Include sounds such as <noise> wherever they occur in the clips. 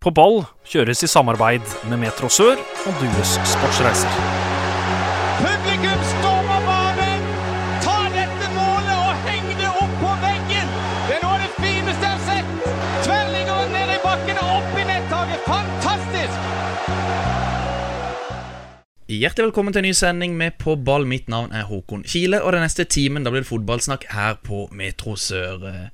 På ball kjøres i samarbeid med Metro Sør og Dues Sportsreiser. Publikum stormer banen! Ta dette målet og heng det opp på veggen! Det er noe av det fineste jeg har sett! Tverlinger ned i bakken og opp i nettaket. Fantastisk! Hjertelig velkommen til en ny sending med På ball. Mitt navn er Håkon Kile, og den neste timen da blir det fotballsnakk her på Metro Sør. Eh,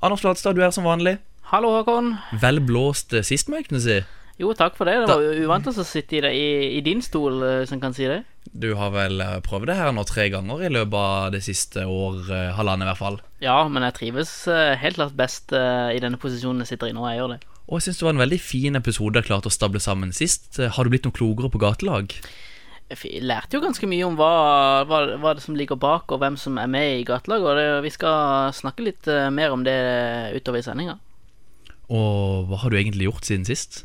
Anders Flatstad, du er som vanlig. Hallo, Håkon. Vel blåst eh, sist, må jeg kunne si. Jo, takk for det. Det var da... uvant å sitte i, det, i, i din stol, som hvis en kan si det. Du har vel eh, prøvd det her nå tre ganger i løpet av det siste år, eh, halvannet i hvert fall. Ja, men jeg trives eh, helt klart best eh, i denne posisjonen jeg sitter i nå. Jeg gjør det. Og jeg syns det var en veldig fin episode jeg klarte å stable sammen sist. Eh, Har du blitt noe klokere på gatelag? Jeg lærte jo ganske mye om hva, hva, hva det som ligger bak, og hvem som er med i gatelaget. Og det, vi skal snakke litt eh, mer om det utover i sendinga. Og hva har du egentlig gjort siden sist?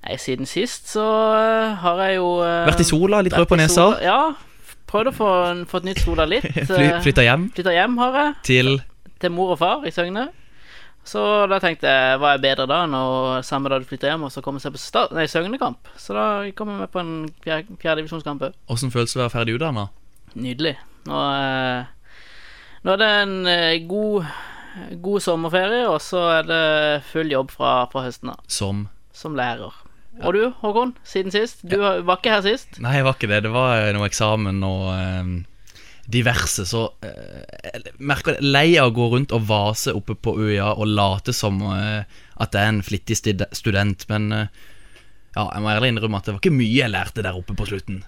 Nei, Siden sist så eh, har jeg jo eh, Vært i sola, litt rød på nesa. Ja. Prøvd å få, få et nytt sola litt. <laughs> Fly, eh, flytta hjem Flytta hjem, har jeg. til til mor og far i Søgne. Så da tenkte jeg hva er bedre da enn å samme dag du flytter hjem og så komme seg på start, nei, Søgne-kamp. Så da kom jeg med på en fjerde, divisjonskamp. òg. Åssen føles det å være ferdig utdanna? Nydelig. Nå, eh, nå er det en eh, god, god sommerferie, og så er det full jobb fra, fra høsten av Som som lærer. Og du, Håkon, siden sist? Du var ikke her sist. Nei, jeg var ikke det. Det var eh, noe eksamen og eh, diverse. Så eh, jeg merker det lei av å gå rundt og vase oppe på UiA og late som eh, at jeg er en flittig student. Men eh, ja, jeg må ærlig innrømme at det var ikke mye jeg lærte der oppe på slutten.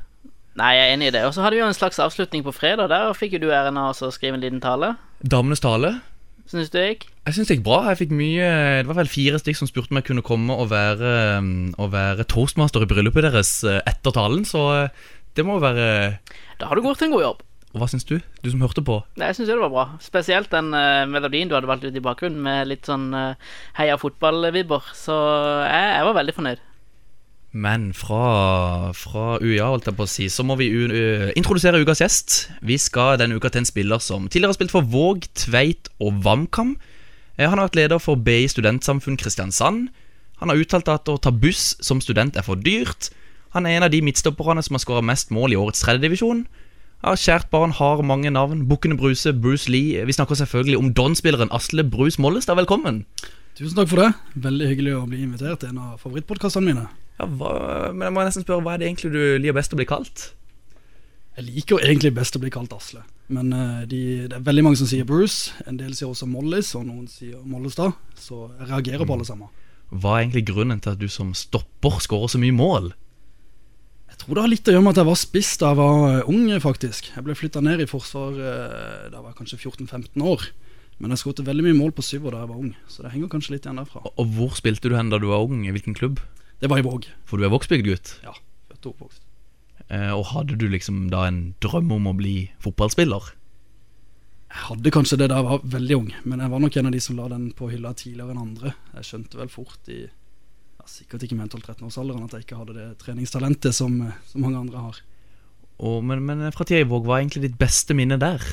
Nei, jeg er enig i det. Og så hadde vi jo en slags avslutning på fredag. Der fikk jo du æren av å skrive en liten tale. Damenes tale. Syns du det gikk? Jeg synes det gikk bra. Jeg fikk mye Det var vel fire stykk som spurte om jeg kunne komme og være, mm, og være toastmaster i bryllupet deres eh, etter talen, så eh, det må jo være Da har du gjort en god jobb. Og Hva syns du? Du som hørte på? Nei, Jeg syns det var bra. Spesielt den uh, melodien du hadde valgt ut i bakgrunnen, med litt sånn uh, heia fotball-vibber. Så jeg, jeg var veldig fornøyd. Men fra, fra UiA, holdt jeg på å si, så må vi introdusere ukas gjest. Vi skal denne uka til en spiller som tidligere har spilt for Våg, Tveit og VamKam. Eh, Han har vært leder for BI Studentsamfunn Kristiansand. Han har uttalt at å ta buss som student er for dyrt. Han er en av de midtstopperne som har skåra mest mål i årets tredjedivisjon. Kjært barn har mange navn. Bukkene Bruse, Bruce Lee. Vi snakker selvfølgelig om Don-spilleren Asle Brus Mollestad. Velkommen. Tusen takk for det. Veldig hyggelig å bli invitert til en av favorittpodkastene mine. Ja, hva, men jeg må nesten spørre, Hva er det egentlig du liker best å bli kalt? Jeg liker jo egentlig best å bli kalt Asle, men eh, de, det er veldig mange som sier Bruce. En del sier også Mollis, og noen sier Mollestad. Så jeg reagerer på alle sammen. Hva er egentlig grunnen til at du som stopper skårer så mye mål? Jeg tror det har litt å gjøre med at jeg var spiss da jeg var eh, ung, faktisk. Jeg ble flytta ned i forsvar eh, da jeg var kanskje 14-15 år. Men jeg skåret veldig mye mål på syver da jeg var ung, så det henger kanskje litt igjen derfra. Og hvor spilte du hen da du var ung? I hvilken klubb? Det var i Våg. For du er Vågsbygd-gutt. Ja, født og oppvokst. Eh, og hadde du liksom da en drøm om å bli fotballspiller? Jeg hadde kanskje det da jeg var veldig ung, men jeg var nok en av de som la den på hylla tidligere enn andre. Jeg skjønte vel fort i ja, sikkert ikke med 12-13-årsalderen at jeg ikke hadde det treningstalentet som, eh, som mange andre har. Oh, men, men fra tida i Våg, hva er egentlig ditt beste minne der?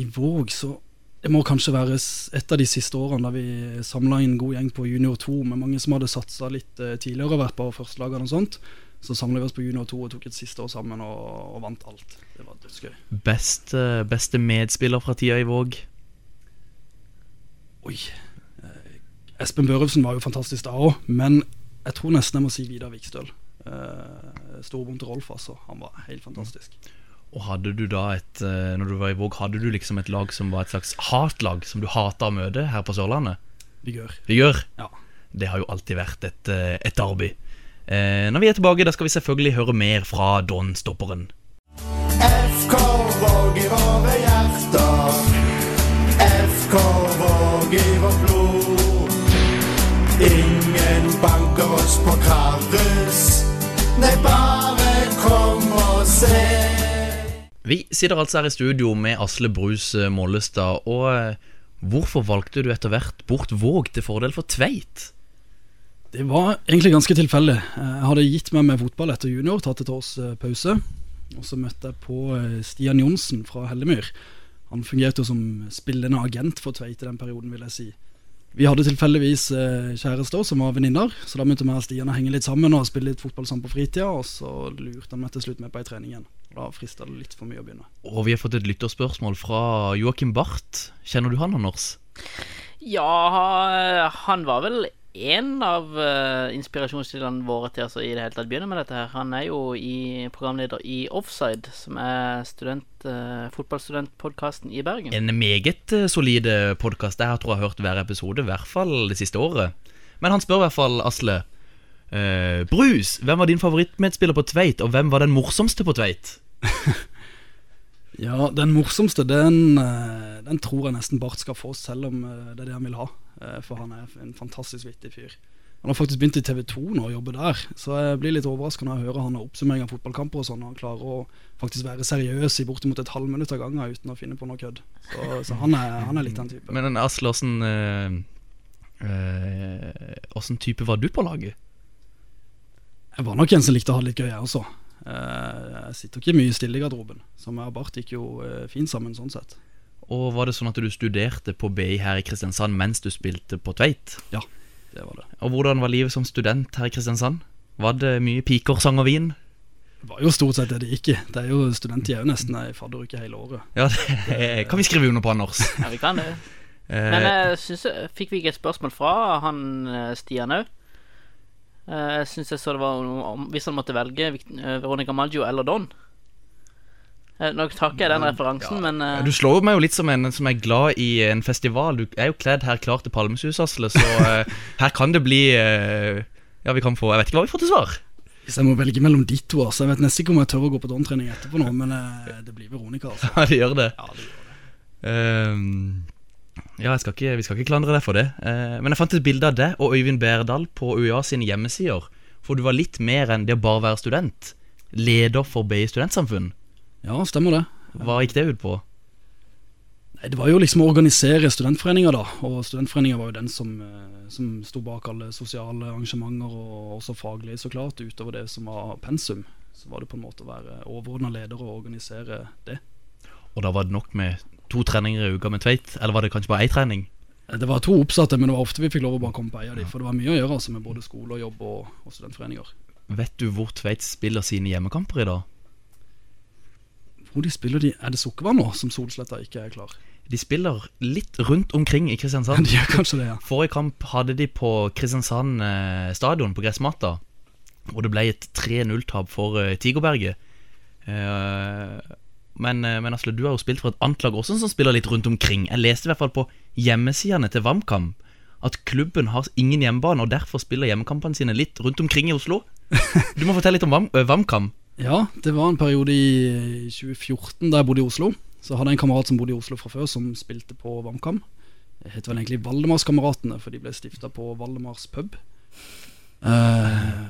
I Våg så Det må kanskje være et av de siste årene da vi samla en god gjeng på junior 2 med mange som hadde satsa litt eh, tidligere og vært på førstelagene og sånt. Så samla vi oss på junior 2 og tok et siste år sammen og, og vant alt. Det var dødsgøy. Beste, beste medspiller fra tida i Våg? Oi. Eh, Espen Børufsen var jo fantastisk da òg, men jeg tror nesten jeg må si Vidar Vikstøl. Eh, Storebroren til Rolf, altså. Han var helt fantastisk. Og hadde du da et eh, Når du var i Våg, hadde du liksom et lag som var et slags hatlag, som du hata å møte her på Sørlandet? Vigør. Vigør? Ja. Det har jo alltid vært et, eh, et derby. Eh, når vi er tilbake, da skal vi selvfølgelig høre mer fra Don-stopperen. FK Våg i våre hjerter. FK Våg i vårt blod. Ingen banker oss på Karus. Nei, bare kom og se. Vi sitter altså her i studio med Asle Brus eh, Mollestad. Og eh, hvorfor valgte du etter hvert bort Våg til fordel for Tveit? Det var egentlig ganske tilfeldig. Jeg hadde gitt meg med fotball etter junior, tatt et års eh, pause. Og så møtte jeg på Stian Johnsen fra Hellemyr. Han fungerte jo som spillende agent for Tveit i den perioden, vil jeg si. Vi hadde tilfeldigvis kjærester som var venninner, så da begynte vi og Stian å henge litt sammen og spille litt fotball sammen på fritida, og så lurte han meg til slutt med på ei trening igjen. Da frista det litt for mye å begynne. Og vi har fått et lytterspørsmål fra Joakim Barth. Kjenner du han, Anders? Ja, han var vel en av uh, inspirasjonskildene våre til altså, i det hele tatt begynne med dette. her Han er jo i programleder i Offside, som er student, uh, fotballstudentpodkasten i Bergen. En meget eh, solide podkast. Jeg tror jeg har hørt hver episode, i hvert fall det siste året. Men han spør i hvert fall, Asle. Uh, Brus, hvem var din favorittmedspiller på Tveit, og hvem var den morsomste på Tveit? <laughs> Ja, den morsomste, den, eh, den tror jeg nesten Bart skal få, selv om eh, det er det han vil ha. Eh, For han er en fantastisk vittig fyr. Han har faktisk begynt i TV 2 nå og jobber der, så jeg blir litt overraska når jeg hører han har oppsummering av fotballkamper og sånn, og han klarer å faktisk være seriøs i bortimot et halvminutt av gangen uten å finne på noe kødd. Så, så han, er, han er litt den type. Men Asle, åssen øh, øh, type var du på laget? Jeg var nok en som likte å ha det litt gøy, jeg også. Eh, Jeg sitter ikke mye stille i garderoben, så meg og Bart gikk jo eh, fint sammen sånn sett. Og var det sånn at du studerte på BI her i Kristiansand mens du spilte på Tveit? Ja, det var det. Og hvordan var livet som student her i Kristiansand? Var det mye piker, sang og vin? Det var jo stort sett det det gikk i. Det er jo studenttid er jo nesten ei fadderuke hele året. Ja, det kan vi skrive under på, Anders. Ja, vi kan det. Eh, Men jeg synes, fikk vi ikke et spørsmål fra han Stian òg? Jeg syns jeg så det var hvis han måtte velge eh, Veronica Maggio eller Don. Eh, Nå takker jeg den referansen, men uh... Du slår meg jo litt som en som er glad i en festival. Du er jo kledd her klar til Palmesus, Asle, så uh, <laughs> her kan det bli uh, Ja, vi kan få Jeg vet ikke hva vi får til svar. Hvis jeg må velge mellom de to, altså, jeg vet nesten ikke om jeg tør å gå på Don-trening etterpå nå, men eh, det blir Veronica, altså. <laughs> Ja, det gjør det. Ja, det gjør det. Ehm, ja, skal ikke, vi skal ikke klandre deg for det. Eh, men jeg fant et bilde av deg og Øyvind Berdal på UiA sine hjemmesider. For du var litt mer enn det å bare være student. Leder for BI studentsamfunn. Ja, stemmer det. Hva gikk det ut på? Nei, Det var jo liksom å organisere studentforeninger, da. Og studentforeninger var jo den som, eh, som sto bak alle sosiale arrangementer, og også faglige, så klart. Utover det som var pensum, så var det på en måte å være overordna leder og organisere det. Og da var det nok med to treninger i uka med Tveit? Eller var det kanskje bare én trening? Eh, Det var to oppsatte, men det var ofte vi fikk lov å bare komme på ei av dem. For det var mye å gjøre altså, med både skole og jobb og, og studentforeninger. Vet du hvor Tveit spiller sine hjemmekamper i dag? Hvor de spiller de Er det Sukkervann nå, som Solsletta ikke er klar? De spiller litt rundt omkring i Kristiansand. <laughs> De gjør kanskje det, ja. Forrige kamp hadde de på Kristiansand eh, stadion på gressmatta, Og det ble et 3-0-tap for eh, Tigerberget. Eh, men, eh, men Asle, du har jo spilt for et annet lag også som spiller litt rundt omkring. Jeg leste i hvert fall på hjemmesidene til VamKam at klubben har ingen hjemmebane, og derfor spiller hjemmekampene sine litt rundt omkring i Oslo. <laughs> Du må fortelle litt om Vam, eh, VamKam. Ja, det var en periode i 2014 da jeg bodde i Oslo. Så hadde jeg en kamerat som bodde i Oslo fra før, som spilte på VamKam. Det het vel egentlig Valdemarskameratene, for de ble stifta på Valdemars pub. Eh,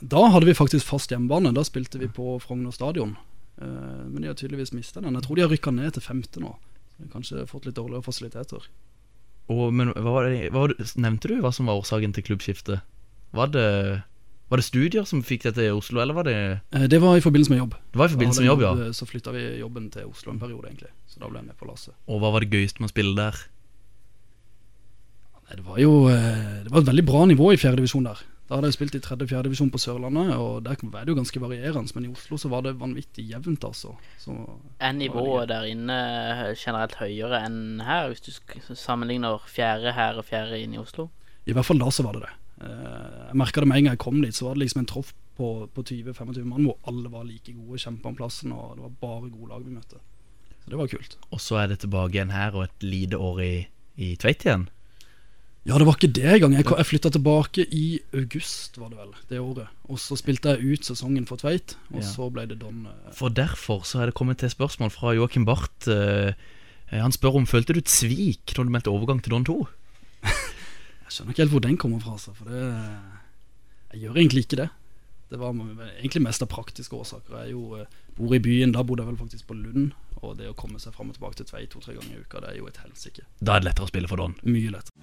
da hadde vi faktisk fast hjemmebane. Da spilte vi på Frogner stadion. Eh, men de har tydeligvis mista den. Jeg tror de har rykka ned til femte nå. Så de har kanskje fått litt dårligere fasiliteter. Og, men hva var det, hva det, nevnte du hva som var årsaken til klubbskiftet? Var det, var det studier som fikk deg til Oslo, eller var det Eh, det var i forbindelse med jobb. Det var i forbindelse med jobb, ja. Da hadde jeg Så flytta vi jobben til Oslo en periode, egentlig. Så da ble jeg med på lasset. Og hva var det gøyeste med å spille der? Det var jo eh, Det var et veldig bra nivå i fjerdedivisjon der. Da hadde jeg spilt i tredje- og fjerdedivisjon på Sørlandet, og der var det jo ganske varierende. Men i Oslo så var det vanvittig jevnt, altså. Så er nivået der inne generelt høyere enn her, hvis du sammenligner fjerde her og fjerde inne i Oslo? i hvert fall da så var det det. Eh, Jeg merka det med en gang jeg kom dit, så var det liksom en tropp på, på 20-25 mann hvor alle var like gode, kjempa om plassen, og det var bare gode lag vi møtte. Så det var kult. Og så er det tilbake igjen her og et lite år i, i Tveit igjen. Ja, det var ikke det engang. Jeg, jeg flytta tilbake i august, var det vel, det året. Og så spilte jeg ut sesongen for Tveit, og Ja. så ble det Don. eh, For derfor så er det kommet til spørsmål fra Joakim Barth. Eh, han spør om følte du et svik når du meldte overgang til Don 2? Jeg skjønner ikke helt hvor den kommer fra, altså, for det Jeg gjør egentlig ikke det. Det var egentlig mest av praktiske årsaker. Jeg jo eh, bor i byen, da bodde jeg vel faktisk på Lund. Og det å komme seg fram og tilbake til Tveit to-tre ganger i uka, det er jo et helsike. Da er det lettere å spille for Don? Mye lettere.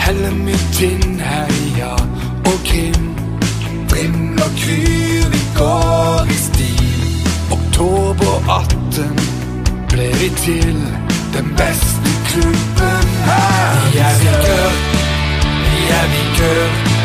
Helle mitt vinn, ja og Kim. Brim og Kyr, vi går i stil Oktober 18 ble vi til den beste klubben her. Vi er vikør, vi er vikør.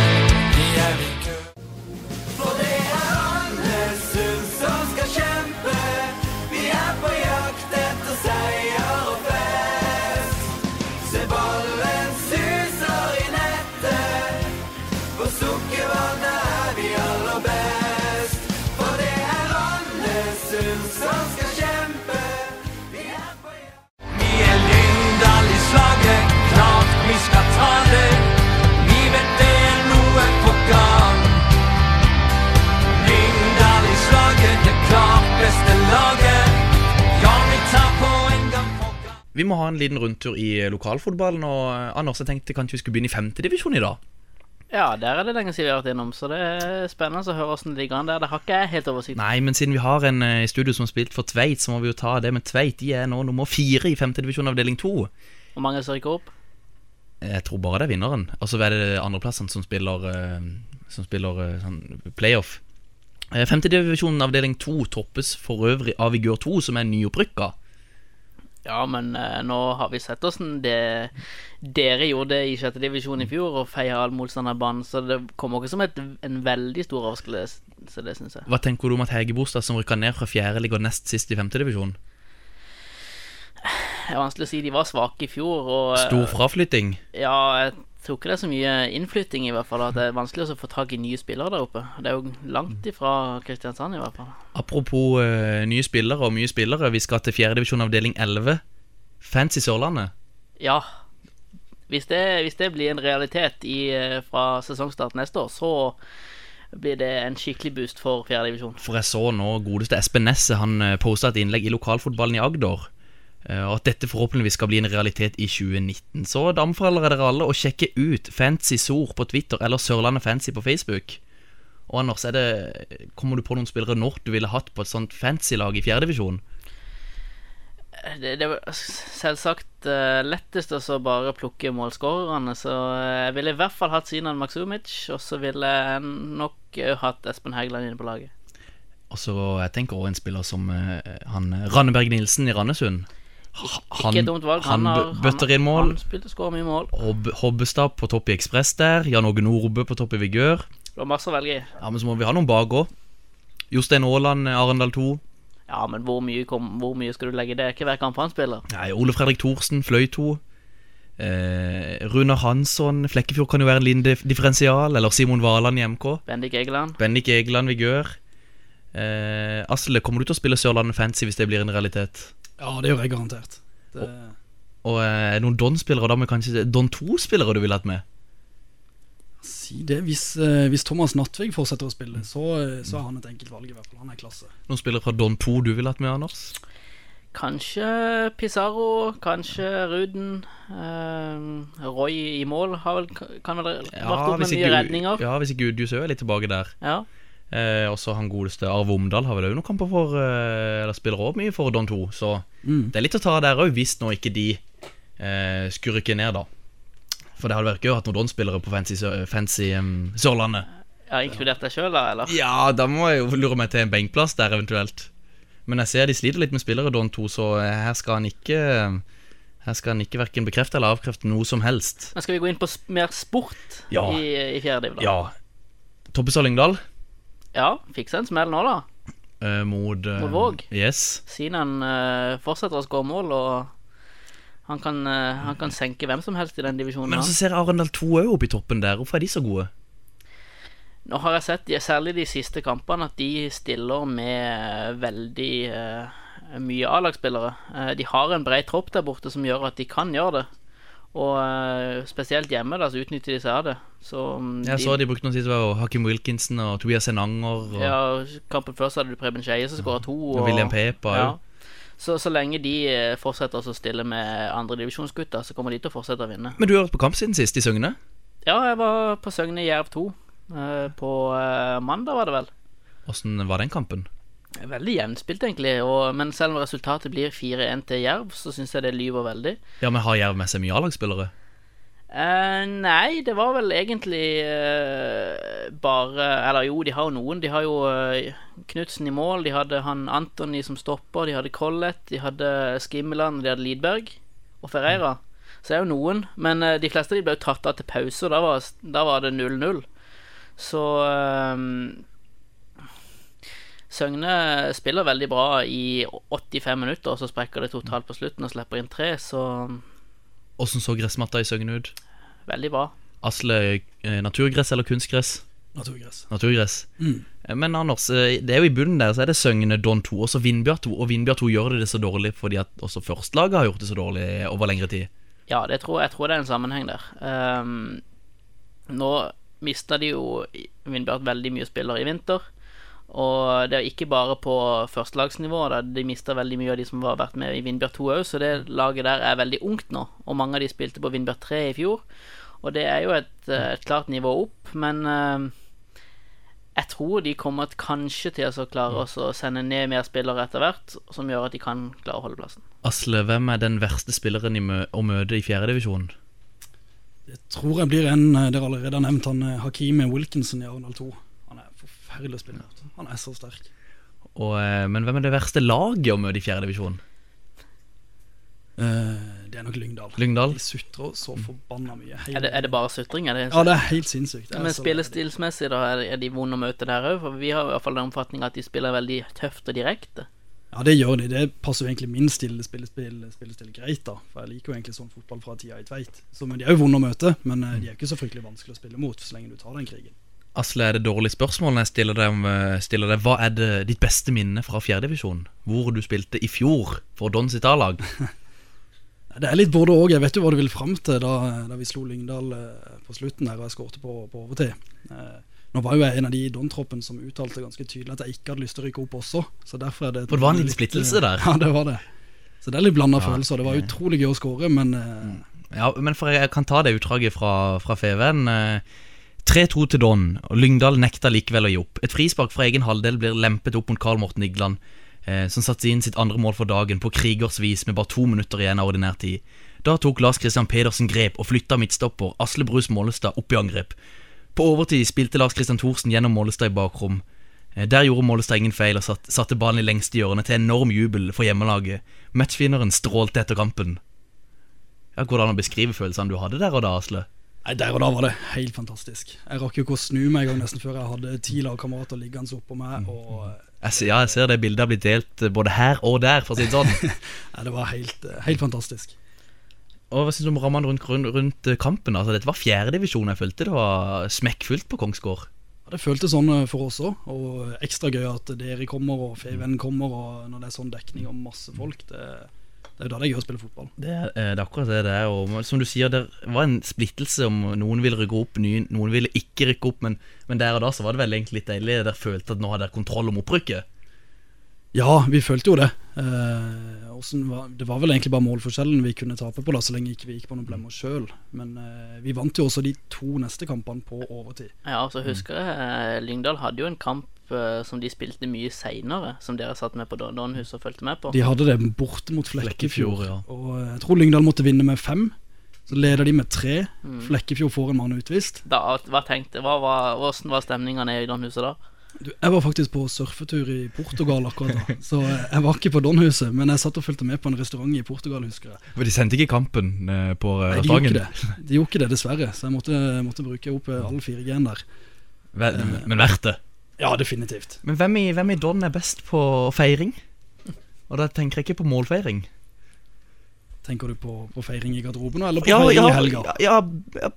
Må ha en liten rundtur i lokalfotballen. Og eh, Anders, jeg tenkte kanskje vi skulle begynne i femtedivisjon i dag. Ja, der er det lenge siden vi har vært innom, så det er spennende å høre hvordan det ligger an der. Det har ikke jeg helt oversikt Nei, men siden vi har en eh, i studio som har spilt for Tveit, så må vi jo ta det. Men Tveit de er nå nummer fire i femtedivisjon avdeling to. Hvor mange som rykker opp. Jeg tror bare det er vinneren. Og så er det andreplassene som spiller, eh, som spiller eh, sånn playoff. Eh, Femtedivisjon avdeling to toppes for øvrig av Vigør 2, som er nyopprykka. Ja, men uh, nå har vi sett åssen det dere gjorde i sjette divisjon i fjor, og feia all motstander av banen, så det kommer ikke som et, en veldig stor overraskelse, det syns jeg. Hva tenker du om at Hege Bostad, som rykka ned fra fjerde, ligger nest sist i femtedivisjon? Det er vanskelig å si. De var svake i fjor, og eh, Stor fraflytting. Ja, jeg tror ikke det er så mye innflytting, i hvert fall. At det er vanskelig å få tak i nye spillere der oppe. Det er jo langt ifra Kristiansand, i hvert fall. Apropos uh, nye spillere og mye spillere, vi skal til fjerdedivisjon avdeling 11. Fancy Sørlandet. Ja. Hvis det, hvis det blir en realitet i, eh, fra sesongstart neste år, så blir det en skikkelig boost for fjerdedivisjon. For jeg så nå godeste Espen Nesse Han eh, posta et innlegg i lokalfotballen i Agder. Eh, Og at dette forhåpentligvis skal bli en realitet i 2019. Så da anbefaler jeg dere alle å sjekke ut Fancy Sor på Twitter eller Sørlandet Fancy på Facebook. Og Anders, er det, kommer du på noen spillere når du ville hatt på et sånt fancy lag i fjerdedivisjon? Det, det var selvsagt uh, lettest å så bare plukke målskårerne, så eh, jeg ville i hvert fall hatt Sinan Maksumic, og så ville jeg nok eh, hatt Espen Hægeland inne på laget. Og så jeg tenker også en spiller som uh, han Ranneberg Nilsen i Randesund. Ikke et. Han, har- bø- bøtter inn mål. Han spilte skårer mye mål. Hob, Hobbestad på topp i Ekspress der. Jan Åge Nordbø på topp i Vigør. Det var masse å velge i. Ja, Men så må vi ha noen bak òg. Jostein Aaland, Arendal 2. Ja, men hvor mye, kom, hvor mye skal du legge i det? Ikke hver kamp han spiller. Nei, Ole Fredrik Thorsen, Fløy 2. Eh, Runar Hansson, Flekkefjord kan jo være en liten differensial. Eller Simon Valand i MK. Bendik Egeland. Bendik Egeland, Vigør. Eh, Asle, kommer du til å spille Sørlandet Fancy hvis det blir en realitet? Ja, det gjør jeg garantert. Det, Og det noen Don-spillere, da med kanskje Don 2-spillere du ville hatt med? si det. Hvis, eh, hvis Thomas Nattvig fortsetter å spille, så, eh, så er han et enkelt valg, i hvert fall. Han er klasse. Noen spillere fra Don 2 du ville hatt med, Anders? Kanskje Pizarro, kanskje Ruden. eh, Roy i mål har vel, kan vel varte opp med mye redninger. ja, hvis ikke Udjus er litt tilbake der. Ja. Eh, også han godeste Arve Omdal har vel òg noen kamper for eh, Eller spiller også mye for Don 2, så Mm. det er litt å ta der òg, hvis nå ikke de eh, rykke ned, da. For det hadde vært gøy å ha noen Don-spillere på fancy, fancy um, Sørlandet. ja, inkludert deg sjøl, da, eller? Ja, da må jeg jo lure meg til en benkplass der, eventuelt. Men jeg ser de sliter litt med spillere, Don 2, så eh, her skal han ikke Her skal han ikke verken bekrefte eller avkrefte noe som helst. Men skal vi gå inn på mer sport Ja. i, i fjerde div, da? Ja. Toppestad Lyngdal ja fikk seg en smell nå, da. eh, mot eh, Mot Våg. Yes. Sinan uh, fortsetter å skåre mål, og han kan, eh, han kan senke hvem som helst i den divisjonen. Men så ser Arendal 2 òg opp i toppen der. Hvorfor er de så gode? Nå har jeg sett, de- særlig de siste kampene, at de stiller med veldig eh, mye A-lagsspillere. Eh, de har en bred tropp der borte som gjør at de kan gjøre det. Og eh, spesielt hjemme da, så utnytter de seg av det. Så mm, Jeg så de brukte noen tid på Hakim Wilkinson og Tobias Enanger og, ja, Kampen før så hadde du Preben Skeie som skåra to. og William Pepa ja. Så, så lenge de eh, fortsetter å stille med andredivisjonsgutter, så kommer de til å fortsette å vinne. Men du har vært på kamp siden sist, i Søgne? Ja, jeg var på Søgne Jerv 2 eh, på mandag, var det vel. Åssen var den kampen? Veldig jevnspilt, egentlig. Og, men selv om resultatet blir 4-1 til Jerv, så syns jeg det lyver veldig. Ja, men Har Jerv med seg mye A-lagsspillere? Eh, nei, det var vel egentlig eh, bare Eller jo, de har jo noen. De har jo uh, Knutsen i mål, de hadde han Antony som stopper, de hadde Collett, de hadde Skimmeland, de hadde Lidberg og Ferreira. Så det er jo noen. Men eh, de fleste de ble jo tatt av til pause, og da var, da var det 0-0. Så eh, Søgne spiller veldig bra i 85 minutter, og så sprekker det totalt på slutten og slipper inn tre, så Åssen så gressmatta i Søgne ut? veldig bra. Asle, eh, naturgress eller kunstgress? Naturgress. Naturgress. Mm. Eh, Men Anders, eh, det er jo i bunnen der så er det Søgne, Don 2 og så Vindbjart 2. Og Vindbjart 2 gjør det, det så dårlig fordi at også førstelaget har gjort det så dårlig over lengre tid. Ja, det tror, jeg tror det er en sammenheng der. Um, nå mista de jo Vindbjart veldig mye spillere i vinter. Og det er ikke bare på førstelagsnivå. da. De mista veldig mye av de som har vært med i Vindbjørn 2 òg, så det laget der er veldig ungt nå. Og mange av de spilte på Vindbjørn 3 i fjor. Og det er jo et, eh, et klart nivå opp, men uh, jeg tror de kommer kanskje til å klare å sende ned mer spillere etter hvert, som gjør at de kan klare å holde plassen. Asle, hvem er den verste spilleren mø å møte i fjerdedivisjonen? Jeg tror jeg blir en eh, dere allerede har nevnt, han Hakimi Wilkinson i Arendal 2. Han er forferdelig å spille mot. Han er så sterk. Og, eh, men hvem er det verste laget å møte i fjerdedivisjon? Uh, det er nok Lyngdal. Lyngdal? De sutrer så forbanna mye. Er det, er det bare sutring? Er det, Ja, det er helt sinnssykt. Er Men spillestilsmessig, da, er de vonde å møte der òg? For vi har i hvert fall den oppfatning at de spiller veldig tøft og direkte. Ja, det gjør de. Det passer jo egentlig min stille spillespill, spille, greit, da. For jeg liker jo egentlig sånn fotball fra tida i Tveit. Så, men de er jo vonde å møte, men eh, de er ikke så fryktelig vanskelig å spille mot så lenge du tar den krigen. Asle, er det dårlig spørsmål når jeg stiller deg, om, eh, stiller deg Hva er det ditt beste minne fra fjerdedivisjon? Hvor du spilte i fjor for Don sitt A-lag? <laughs> Det er litt både òg. Jeg vet jo hva du vil fram til da, da vi slo Lyngdal eh, på slutten der og jeg skårte på, på overtid. Eh, nå var jo jeg en av de i Don-troppen som uttalte ganske tydelig at jeg ikke hadde lyst til å rykke opp også. Så derfor er det For det var en liten litt, splittelse der. <laughs> Ja, det var det. Så det er litt blanda Ja, følelser. Det var utrolig gøy å skåre, men eh, Ja, men for jeg kan ta det utdraget fra, fra FVN. eh, 3-2 til Don, og Lyngdal nekta likevel å gi opp. Et frispark fra egen halvdel blir lempet opp mot Karl Morten Igland, eh, som satte inn sitt andre mål for dagen på krigers vis med bare to minutter igjen av ordinær tid. Da tok Lars Christian Pedersen grep og flytta midtstopper Asle Brus Målestad opp i angrep. På overtid spilte Lars Christian Thorsen gjennom Målestad i bakrom. Eh, Der gjorde Målestad ingen feil og satt, satte ballen i lengste hjørne til enorm jubel for hjemmelaget. Matchvinneren strålte etter kampen. Ja, Går det an å beskrive følelsene du hadde der og da, Asle? Nei, Der og da var det helt fantastisk. Jeg rakk jo ikke å snu meg engang nesten før jeg hadde ti lagkamerater liggende oppå meg. Og eh, Jeg ser, ja, jeg ser det bildet har blitt delt eh, både her og der, for å si det sånn. <laughs> nei, det var helt, eh, helt fantastisk. Og hva synes du om rammene rundt, rundt, rundt kampen? Altså, dette var fjerdedivisjon. Jeg følte det var smekkfullt på Kongsgård. Ja, det føltes sånn for oss òg, og ekstra gøy at dere kommer og Feven kommer, og når det er sånn dekning og masse folk. Det, det er jo da det er gøy å spille fotball. Det, er- eh, det er akkurat det det er. Og som du sier, det var en splittelse om noen ville rykke opp, noen ville ikke rykke opp. Men, men der og da så var det vel egentlig litt deilig. Dere følte at nå hadde dere kontroll om opprykket. Ja, vi følte jo det. Eh, hvordan var, det var vel egentlig bare målforskjellen vi kunne tape på, da så lenge ikke vi gikk på noen blemmer sjøl. Men eh, vi vant jo også de to neste kampene på overtid. Ja, så husker jeg eh, Lyngdal hadde jo en kamp eh, som de spilte mye seinere, som dere satt med på Donnhus Donhus og fulgte med på. De hadde det borte mot Flekkefjord, Flekkefjord, ja. og eh, jeg tror Lyngdal måtte vinne med fem. Så leder de med tre. Flekkefjord får en mann utvist. Da, hva tenkte Hva var, Hvordan var stemninga nede i Donhuset da? Du, jeg var faktisk på surfetur i Portugal akkurat da, så eh, jeg var ikke på Donhuset, men jeg satt og fulgte med på en restaurant i Portugal, husker jeg. For de sendte ikke kampen eh, på Nei, de gjorde ikke det, de gjorde ikke det dessverre, så jeg måtte, måtte bruke opp alle fire 4G-en der. Vel, men verdt det. Ja, definitivt. Men hvem i, hvem i Don er best på feiring? Og da tenker jeg ikke på målfeiring. Tenker du på, på feiring i garderoben eller på Ja, feiring ja, i helga? ja, ja,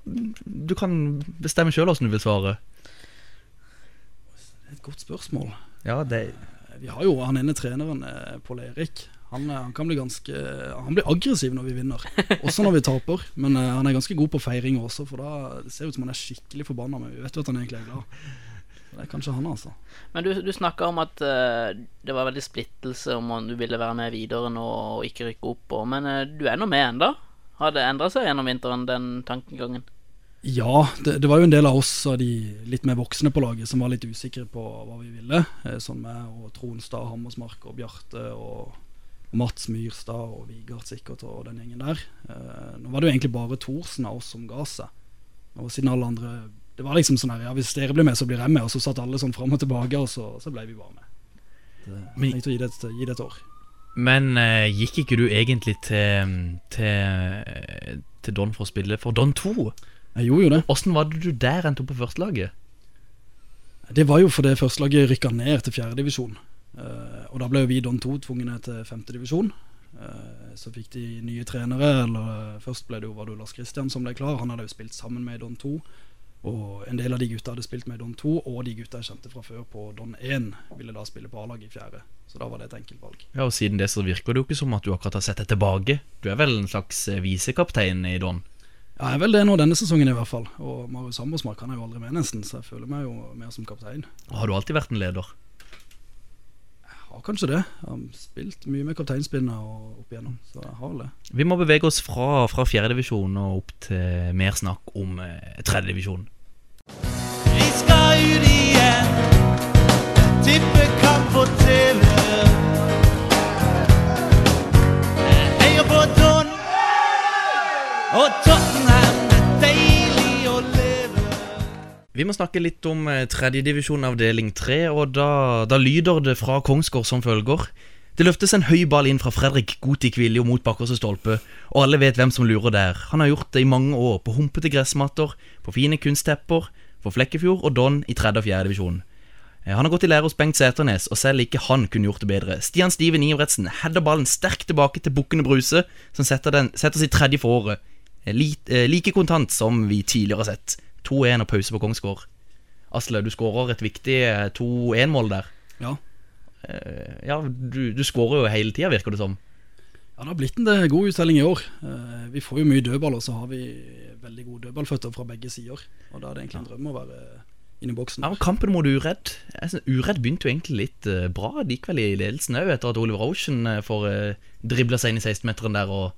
du kan bestemme sjøl åssen du vil svare. Et godt spørsmål. Ja, det Vi har jo han ene treneren, eh, Pål Erik. Han, eh, han kan bli ganske Han blir aggressiv når vi vinner, <laughs> også når vi taper. Men eh, han er ganske god på feiring også, for da det ser ut som han er skikkelig forbanna. Men vi vet jo at han egentlig er glad. Det er kanskje han, altså. Men du, du snakka om at uh, det var veldig splittelse om om du ville være med videre nå og ikke rykke opp. Og, men uh, du er nå med enda? Har det endra seg gjennom vinteren, den tankegangen? Ja, det, det var jo en del av oss av de litt mer voksne på laget som var litt usikre på hva vi ville. Eh, Sånn med og Tronstad, Hammersmark og Bjarte og, og Mats Myrstad og Vigard sikkert og den gjengen der. Eh, Nå var det jo egentlig bare Thorsen av oss som ga seg. Og siden alle andre Det var liksom sånn her Ja, hvis dere blir med, så blir jeg med. Og så satt alle sånn fram og tilbake, og så, så ble vi bare med. Det, Men- jeg å gi det, et, gi det et år. Men eh, gikk ikke du egentlig til, til, til Don for å spille for Don 2? Jeg gjorde jo det. Åssen var det du der endte opp på førstelaget? Det var jo fordi førstelaget rykka ned til fjerdedivisjon. Uh, og da ble jo vi Don 2 tvungne til femtedivisjon. Uh, så fikk de nye trenere. Eller eh, Først ble det jo, var det jo Lars Kristian som ble klar. Han hadde jo spilt sammen med Don 2. Og en del av de gutta hadde spilt med Don 2, og de gutta jeg kjente fra før på Don 1, ville da spille på A-laget i fjerde. Så da var det et enkelt valg. Ja, og Siden det så virker det jo ikke som at du akkurat har sett deg tilbake. Du er vel en slags eh, visekaptein i Don? Ja, jeg er vel det nå denne sesongen i hvert fall. Og Marius Hammersmark han er jo aldri med nesten, så jeg føler meg jo mer som kaptein. Og Har du alltid vært en leder? Jeg har kanskje det. Jeg har spilt mye med kapteinspinner opp igjennom, så jeg har vel det. Vi må bevege oss fra, fra fjerdedivisjon og opp til mer snakk om eh, tredjedivisjon. Vi skal ut igjen. Tippekamp på TV. Jeg heier på Don og Tottenham. Vi må snakke litt om eh, tredjedivisjon avdeling 3, og da, da lyder det fra Kongsgård som følger. Det løftes en høy ball inn fra Fredrik Goti Kviljo mot bakkers stolpe, og alle vet hvem som lurer der. Han har gjort det i mange år, på humpete gressmatter, på fine kunsttepper, for Flekkefjord og Don i tredje og fjerde divisjon. Eh, Han har gått i lære hos Bengt Sæternes, og selv ikke han kunne gjort det bedre. Stian Steven Ivretsen header ballen sterkt tilbake til Bukkene Bruse, som setter, den, setter sitt tredje for året. Eh, like kontant som vi tidligere har sett. 2-1 og pause på Kongsgård. Asle, du skårer et viktig eh, 2-1-mål der. Ja. Eh, Ja, du, du skårer jo hele tida, virker det som. Ja, det har blitt en god uttelling i år. Eh, Vi får jo mye dødball, og så har vi veldig gode dødballføtter fra begge sider. Og da er det egentlig en drøm å være inne i boksen. Ja, og Kampen mot Uredd Uredd begynte jo egentlig litt eh, bra. De gikk vel i ledelsen òg, etter at Oliver Ocean får dribla seg inn i 16-meteren der og,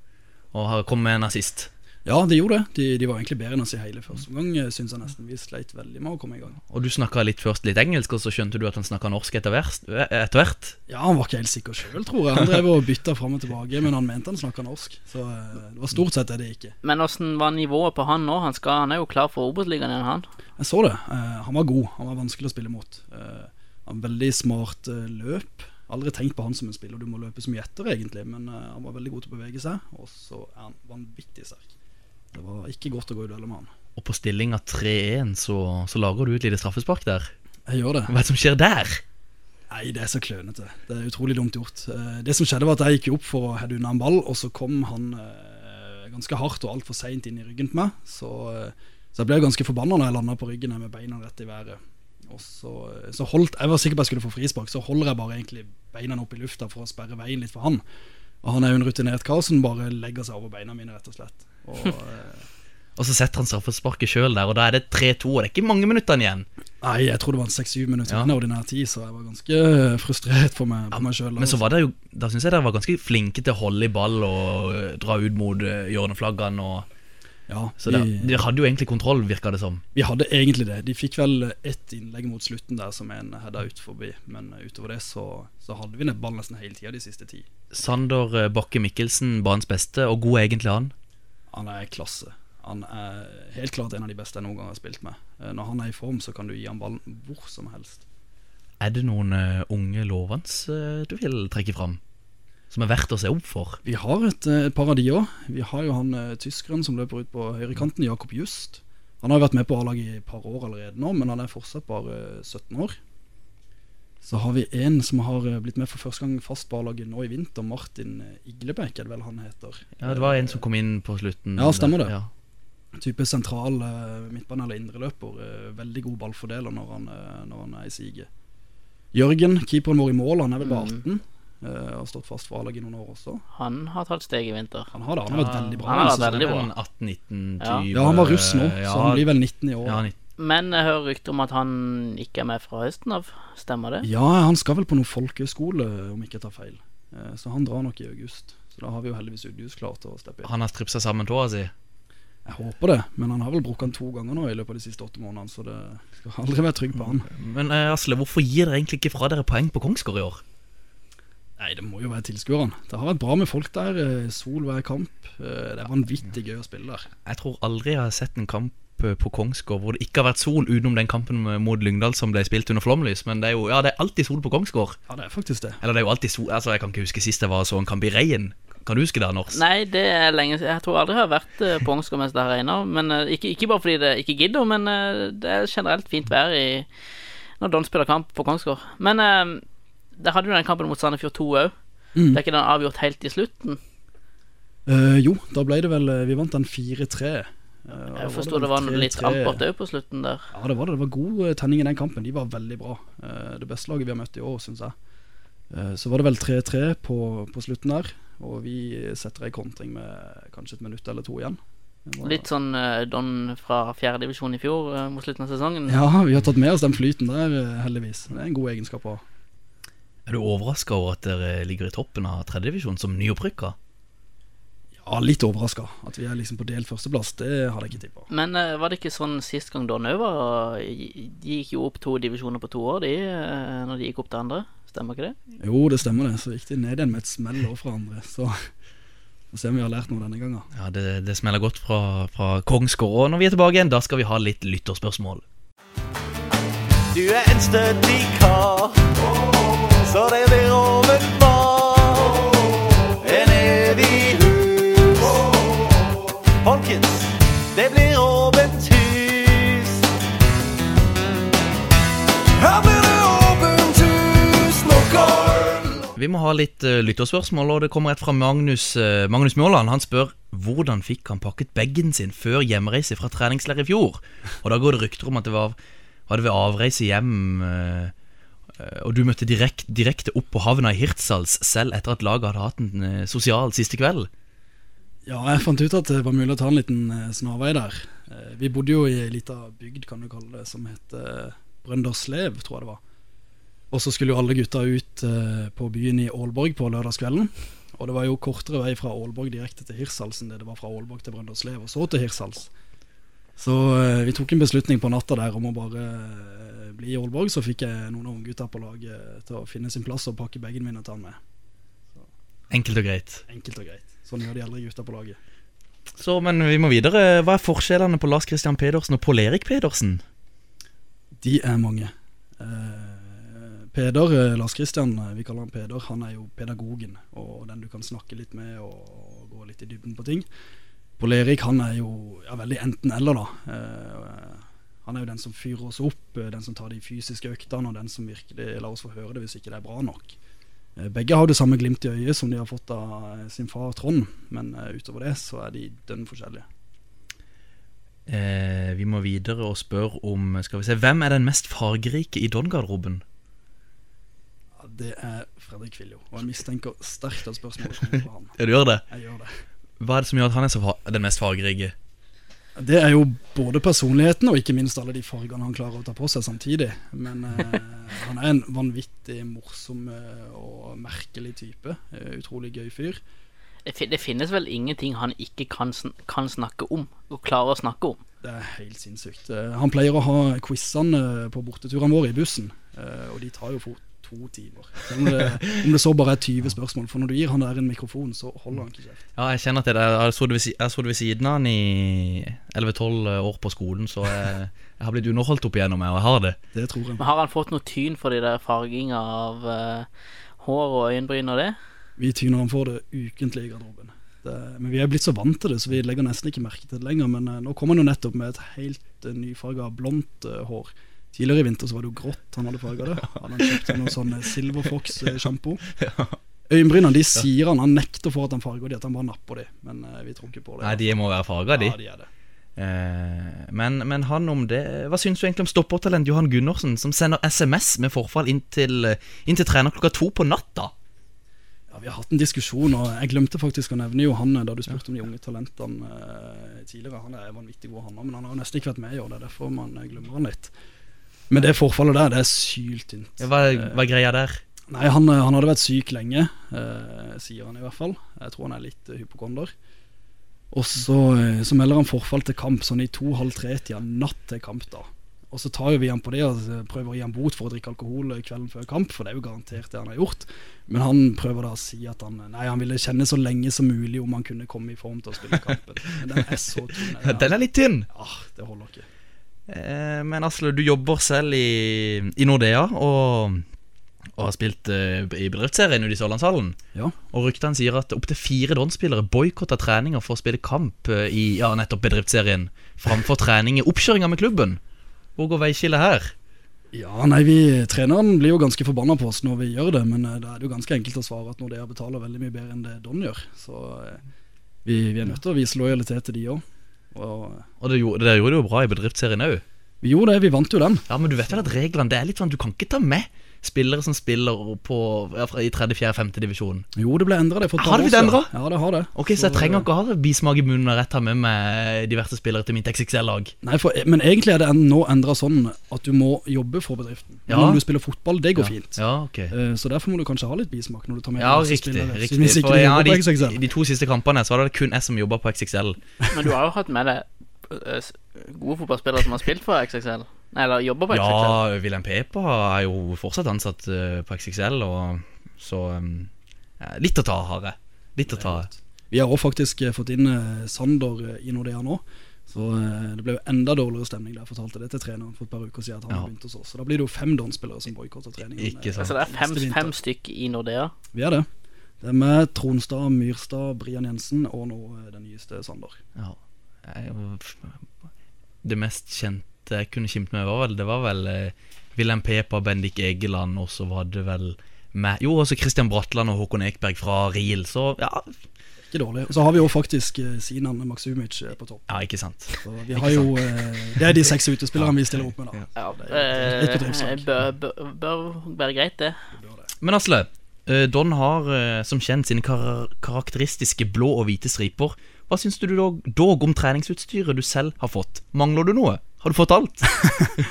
og har kommet med en assist. Ja, de gjorde det. De, de var egentlig bedre enn oss i hele første omgang, syns jeg nesten. Vi sleit veldig med å komme i gang. Og du snakka litt først litt engelsk, og så skjønte du at han snakka norsk etter hvert. Ja, Han var ikke helt sikker sjøl, tror jeg. Han drev og bytta fram og tilbake, men han mente han snakka norsk. Så eh, det var stort sett det det ikke. Men åssen var nivået på han nå? Han, skal, han er jo klar for Obos-ligaen igjen, han. Jeg så det. Eh, han var god. Han var vanskelig å spille mot. Eh, han Veldig smart eh, løp. Aldri tenkt på han som en spiller du må løpe så mye etter, egentlig. Men eh, han var veldig god til å bevege seg, og så er han vanvittig sterk. Det var ikke godt å gå i duell med han. Og på stillinga 3-1 så, så lager du et lite straffespark der. Jeg gjør det. Hva er det som skjer der? Nei, det er så klønete. Det er utrolig dumt gjort. Eh, Det som skjedde var at jeg gikk opp for å heade unna en ball, og så kom han eh, ganske hardt og altfor seint inn i ryggen på meg. Så, eh, så jeg ble ganske forbanna når jeg landa på ryggen med beina rett i været. Og så, så holdt, Jeg var sikker på jeg skulle få frispark, så holder jeg bare egentlig beina opp i lufta for å sperre veien litt for han. Og han er jo en rutinert kar som bare legger seg over beina mine, rett og slett. Og, eh, Og så setter han straffesparket sjøl der, og da er det 3-2, og det er ikke mange minuttene igjen. nei, jeg tror det var seks-syv minutter Ja. ordinær tid, så jeg var ganske frustrert for meg, ja, meg sjøl. Men så var det jo Da syns jeg dere var ganske flinke til å holde i ball og eh, dra ut mot hjørneflaggene. Og, ja, så dere, dere hadde jo egentlig kontroll, virka det som. Vi hadde egentlig det. De fikk vel ett innlegg mot slutten der som en hadde ut forbi. Men utover det så, så hadde vi ball nesten hele tida de siste ti. Sander eh, Bakke Mikkelsen, banens beste, og god egentlig han. Han er klasse. Han er helt klart en av de beste jeg noen gang har spilt med. Eh, Når han er i form, så kan du gi han ballen hvor som helst. Er det noen uh, unge lovende uh, du vil trekke fram? Som er verdt å se opp for? Vi har et, eh, et par av de òg. Vi har jo han uh, tyskeren som løper ut på høyrekanten, Jakob Just. Han har vært med på A-laget i et par år allerede nå, men han er fortsatt bare eh, 17 år. Så har vi en som har eh, blitt med for første gang fast på A-laget nå i vinter. Martin eh, Iglebekk, er det vel han heter. Ja, Det var en som kom inn på slutten. Ja, stemmer det. Ja. type sentral eh, midtbane- eller indreløper. Veldig god ballfordeler når han, når han er i siget. Jørgen, keeperen vår i mål, han er vel bare 18. eh, har stått fast for A-laget i noen år også. Han har tatt steg i vinter. Han har det, han har vært veldig bra. han har vært veldig bra. En 18-19 Ja. type Ja, han var russ nå, ja, så han blir vel 19 i år. Ja, 19. Men jeg hører rykter om at han ikke er med fra høsten av. Stemmer det? Ja, han skal vel på noen folkehøyskole, om ikke jeg tar feil. Eh, så han drar nok i august. Så da har vi jo heldigvis Udius klar til å steppe inn. Han har stripsa sammen tåa si. Jeg håper det, men han har vel brukket den to ganger nå i løpet av de siste åtte månedene, så det skal aldri være trygg på han. Men eh, Asle, hvorfor gir dere egentlig ikke fra dere poeng på Kongsgård i år? Nei, det må jo være tilskuerne. Det har vært bra med folk der. eh, Sol hver kamp. Eh, Det er vanvittig gøy å spille der. Jeg tror aldri jeg har sett en kamp eh, på Kongsgård hvor det ikke har vært sol, utenom den kampen mot Lyngdal som ble spilt under flomlys. Men det er jo ja, det er alltid sol på Kongsgård. Ja, det er faktisk det. Eller det er jo alltid sol Altså, jeg kan ikke huske sist jeg var så en kamp i regn. Kan du huske det, Anders? Nei, det er lenge siden. Jeg tror aldri jeg har vært på Kongsgård mens det har regna. Men ikke, ikke bare fordi det ikke gidder, men det er generelt fint vær i når Don spiller kamp på Kongsgård. Men det hadde jo den kampen mot Sandefjord 2 òg. Mm. Det er ikke den avgjort helt i slutten. Uh, jo, da ble det vel eh, Vi vant den 4-3. Uh, Jeg var forsto vel det var litt 3-3. ampert òg på slutten der. Ja, det var det. Det var god eh, tenning i den kampen. De var veldig bra. Uh, det beste laget vi har møtt i år, syns jeg. Eh, så var det vel 3-3 på, på slutten der. Og vi setter ei kontring med kanskje et minutt eller to igjen. Litt sånn eh, Don fra fjerdedivisjon i fjor eh, mot slutten av sesongen. Ja, vi har tatt med oss den flyten der, eh, heldigvis. Det er en god egenskap å ha. Er du overraska over at dere ligger i toppen av tredjedivisjon som nyopprykka? Ja, litt overraska. At vi er liksom på delt førsteplass, det hadde jeg ikke tippa. Men uh, var det ikke sånn sist gang Don var De gikk jo opp to divisjoner på to år, de, eh, når de gikk opp til andre. Stemmer ikke det? Jo, det stemmer det. Så gikk de ned igjen med et smell overfor andre. Så får se om vi har lært noe denne gangen. Ja, det, det smeller godt fra, fra Kongsgård. Og når vi er tilbake igjen, da skal vi ha litt lytterspørsmål. Du er en stødig kar, så det blir over bar. En evig hus. Folkens, det blir åpent hus. Her blir det åpent hus, nok. Vi må ha litt uh, lytterspørsmål, og det kommer et fra Magnus, uh, Magnus Mjåland. Han spør hvordan fikk han pakket bagen sin før hjemreise fra treningsleir i fjor. Og da går det rykter om at det var, var det ved avreise hjem uh, Og du møtte direkt, direkte opp på havna i Hirtshals selv etter at laget hadde hatt en uh, sosial siste kveld. Ja, jeg fant ut at det var mulig å ta en liten eh, snarvei der. Eh, Vi bodde jo i ei lita bygd, kan du kalle det, som heter Brønderslev, tror jeg det var. Og så skulle jo alle gutta ut eh, på byen i Aalborg på lørdagskvelden. Og det var jo kortere vei fra Aalborg direkte til Hirtshals enn det det var fra Aalborg til Brønderslev, og så til Hirtshals. Så eh, vi tok en beslutning på natta der om å bare eh, bli i Aalborg. Så fikk jeg noen unggutta på laget til å finne sin plass og pakke bagen min og ta den med. Enkelt og greit. Enkelt og greit. Sånn gjør de eldre gutta på laget. Så, men vi må videre. Hva er forskjellene på Lars Christian Pedersen og Pål Erik Pedersen? De er mange. Eh, Peder, eh, Lars Kristian, eh, vi kaller han Peder, han er jo pedagogen og den du kan snakke litt med og gå litt i dybden på ting. Pål Erik han er jo ja, veldig enten-eller, da. Eh, han er jo den som fyrer oss opp, eh, den som tar de fysiske øktene, og den som virkelig lar oss få høre det hvis ikke det er bra nok. Eh, Begge har det samme glimt i øyet som de har fått av sin far Trond, men utover det så er de dønn forskjellige. Eh, vi må videre og spørre om Skal vi se, Hvem er den mest fargerike i Don-garderoben? Ja, det er Fredrik Viljo, og jeg mistenker sterkt at spørsmålet <laughs> kommer fra ham. Ja, du gjør det? Jeg gjør det. Hva er det som gjør at han er så den mest fargerike? Det er jo både personligheten og ikke minst alle de fargene han klarer å ta på seg samtidig. Men eh, <laughs> han er en vanvittig morsom eh, og merkelig type. Eh, utrolig gøy fyr. Det, finnes vel ingenting han ikke kan, sn kan snakke om, og klarer å snakke om. Det er helt sinnssykt. Eh, han pleier å ha quizene på borteturene våre i bussen, og de tar jo fort to timer. Om det, om det så bare er 20 spørsmål. For når du gir han der en mikrofon, så holder han ikke kjeft. Ja, jeg kjenner til det, jeg så det ved, siden av han i 11-12 år på skolen, så jeg, jeg har blitt underholdt opp igjennom, jeg, og jeg har det. Det tror jeg. Men har han fått noe tyn for de der farginga av uh, hår og øyenbryn og det? Vi tyner han for det ukentlig i garderoben. Det, men vi er blitt så vant til det, så vi legger nesten ikke merke til det lenger. Men uh, nå kommer han jo nettopp med et helt uh, nyfarga blondt uh, hår. Tidligere i vinter så var det jo grått han hadde farga det. Han hadde kjøpt noen noe sånn eh, Silver Fox-sjampo. <laughs> Øyenbrynene de sier han, han nekter for at han farger de, at han bare napper de. Men eh, vi tror ikke på det. Nei, de må være farga, de. Ja, de er det. Eh, men, men han om det Hva syns du egentlig om stoppertalent Johan Gundersen, som sender SMS med forfall inn til, inn til trener klokka to på natta? Ja, Vi har hatt en diskusjon, og jeg glemte faktisk å nevne Johanne da du spurte om de unge talentene eh, tidligere. Han er vanvittig god, han men han har nesten ikke vært med i år. Det er derfor man glemmer han litt. Men det forfallet der, det er syltynt. Hva, hva er greia der? Nei, han, eh, han hadde vært syk lenge, eh, sier han i hvert fall. Jeg tror han er litt eh, hypokonder. Og så, eh, så melder han forfall til kamp sånn i to-halv tre-tida natt til kamp. da Og så tar vi han på det og prøver å gi han bot for å drikke alkohol eh, kvelden før kamp, for det er jo garantert det han har gjort. Men han prøver da å si at han Nei, han ville kjenne så lenge som mulig om han kunne komme i form til å spille kampen. Men den er så tynn. Ja, <laughs> Den er litt tynn. Ja, det holder ikke. Eh, men Asle, du jobber selv i, i Nordea og, og har spilt eh, i bedriftsserien ute i Sørlandshallen. Ja. Og ryktene sier at opptil fire Don-spillere boikotter treninger for å spille kamp eh, i ja, nettopp bedriftsserien framfor trening i oppkjøringa med klubben. Hvor går veiskillet her? Ja, nei, vi, Treneren blir jo ganske forbanna på oss når vi gjør det, men da er det jo ganske enkelt å svare at Nordea betaler veldig mye bedre enn det Don gjør. Så vi, vi er nødt til å vise lojalitet til de òg. Og Og det gjorde, dere gjorde det jo bra i bedriftsserien òg. Vi gjorde det, vi vant jo den. Ja, men du vet vel at reglene Det er litt sånn Du kan ikke ta med spillere som spiller på, ja, i tredje, fjerde, femte divisjon. Jo, det ble endra Har det blitt endret? Ja, det har det. Ok, Så jeg trenger ikke å ha bismak i munnen når jeg tar med meg diverse spillere til mitt XXL-lag. Nei, for, Men egentlig er det nå endra sånn at du må jobbe for bedriften. Ja. Når du spiller fotball, det går fint. Ja, ok Eh, Så derfor må du kanskje ha litt bismak når du tar med Ja, riktig. spillere. riktig Hvis ikke For de ja, de, på de, XXL. de to siste kampene Så var det kun jeg som jobba på XXL. Men du har jo hatt med deg eh, gode fotballspillere som har spilt for XXL. Eller jobber på XXL. Ja, Wilhelm Peper er jo fortsatt ansatt eh, på XXL, og så um, ja, Litt å ta har jeg. Litt å ta. Vi har òg faktisk eh, fått inn eh, Sander eh, i Nordea nå. Så eh, det ble jo enda dårligere stemning da jeg fortalte det til treneren for et par uker siden. At han Ja. har begynt hos oss Så da blir det jo fem Don-spillere som boikotter treningen. Ikke sant. Altså det er fem, fem stykk i Nordea. Vi er det. Det er med Tronstad, Myrstad, Brian Jensen og nå eh, den nyeste Sander. Ja. Det mest kjente jeg kunne kimt med, var vel Det var vel eh, Wilhelm Peper, Bendik Egeland, og så var det vel med, Jo, også Christian Bratland og Håkon Ekberg fra Riel. Så ja, Ikke dårlig. Og så har vi jo faktisk eh, Sinan Maksumic eh, på topp. ja ikke sant. Så vi har jo eh, Det er de seks utespillerne vi stiller opp med, da. Ja, det er litt eh, bør, bør, bør være greit, det. Men Asle, eh, Don har eh, som kjent sine kar karakteristiske blå og hvite striper. Hva syns du dog, dog om treningsutstyret du selv har fått? Mangler du noe? Har du fått alt? <laughs>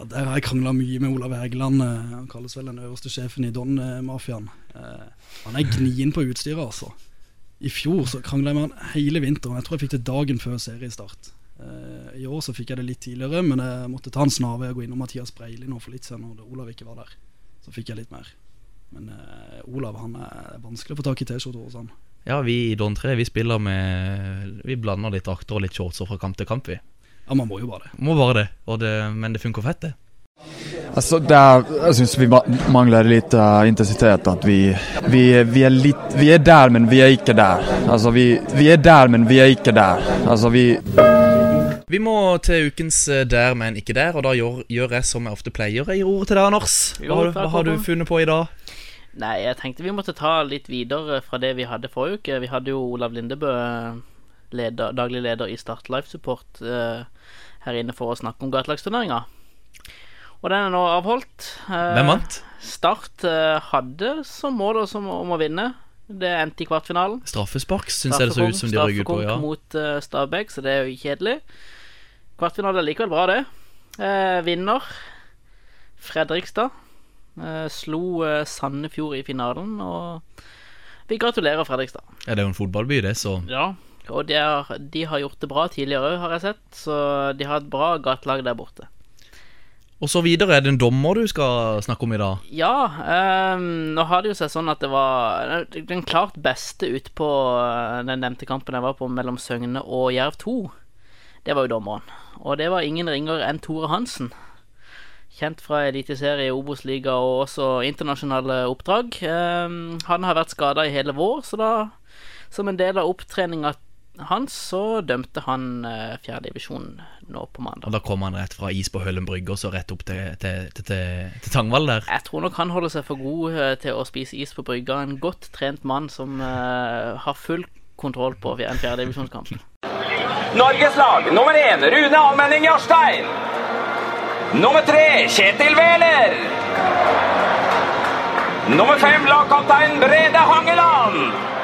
Ja, der har jeg krangla mye med Olav Hægeland. eh, Han kalles vel den øverste sjefen i Don-mafiaen. Eh, Han er gnien på utstyret, altså. I fjor så krangla jeg med han hele vinteren. Jeg tror jeg fikk det dagen før seriestart. Eh, I år så fikk jeg det litt tidligere, men jeg måtte ta en snarvei og gå innom Mathias Breili nå for litt siden når Olav ikke var der. Så fikk jeg litt mer. Men uh, Olav han er vanskelig å få tak i T-skjorte hos han. Ja, vi i Don 3 vi spiller med Vi blander litt drakter og litt shortser fra kamp til kamp, vi. Ja, man må jo bare det. Må bare det, og det men det funker fett, det. Altså, där, jeg syns vi mangler litt lite eh, intensitet. At vi, vi, vi, er litt vi er der, men vi er ikke der. Altså, vi, vi er der, men vi er ikke der. Altså, vi, Vi må til ukens eh, Der, men ikke der, og da gjør, gjør jeg som jeg ofte pleier. Jeg gir ordet til deg, Anders. Hva, Jo, har du- hva har du funnet på i dag? Nei, jeg tenkte vi måtte ta litt videre fra det vi hadde forrige uke. Vi hadde jo Olav Lindebø, leder, daglig leder i Start Life Support, eh, her inne for å snakke om gatelagsturneringa. Og den er nå avholdt. Eh, Hvem vant? Start eh, hadde som mål om å vinne. Det endte i kvartfinalen. Straffespark, syns jeg det så ut som de røyk ut på, ja. mot uh, Stabæk, så det er jo kjedelig. Kvartfinale er likevel bra, det. Eh, vinner Fredrikstad. Eh, slo eh, Sandefjord i finalen, og vi gratulerer Fredrikstad. Ja, det er jo en fotballby, det, så Ja, og de har, de har gjort det bra tidligere òg, har jeg sett, så de har et bra gatelag der borte. Og så videre, er det en dommer du skal snakke om i dag? Ja, Eh, nå har det jo seg sånn at det var den klart beste ute på eh, den nevnte kampen jeg var på mellom Søgne og Jerv 2. Det var jo dommeren. Og det var ingen ringer enn Tore Hansen. Kjent fra eliteserie, Obos-liga og også internasjonale oppdrag. Eh, han har vært skada i hele vår, så da, som en del av opptreninga hans, så dømte han uh, fjerdedivisjon nå på mandag. Og Da kom han rett fra is på Hølen brygge og så rett opp til, til, til, til, til Tangvall der. Jeg tror nok han holder seg for god eh, til å spise is på brygga. En godt trent mann som uh, har full kontroll på en fjerdedivisjonskamp. Norges lag nummer én Rune Almenning Jarstein. Nummer tre Kjetil Wæler. Nummer fem lagkaptein Brede Hangeland.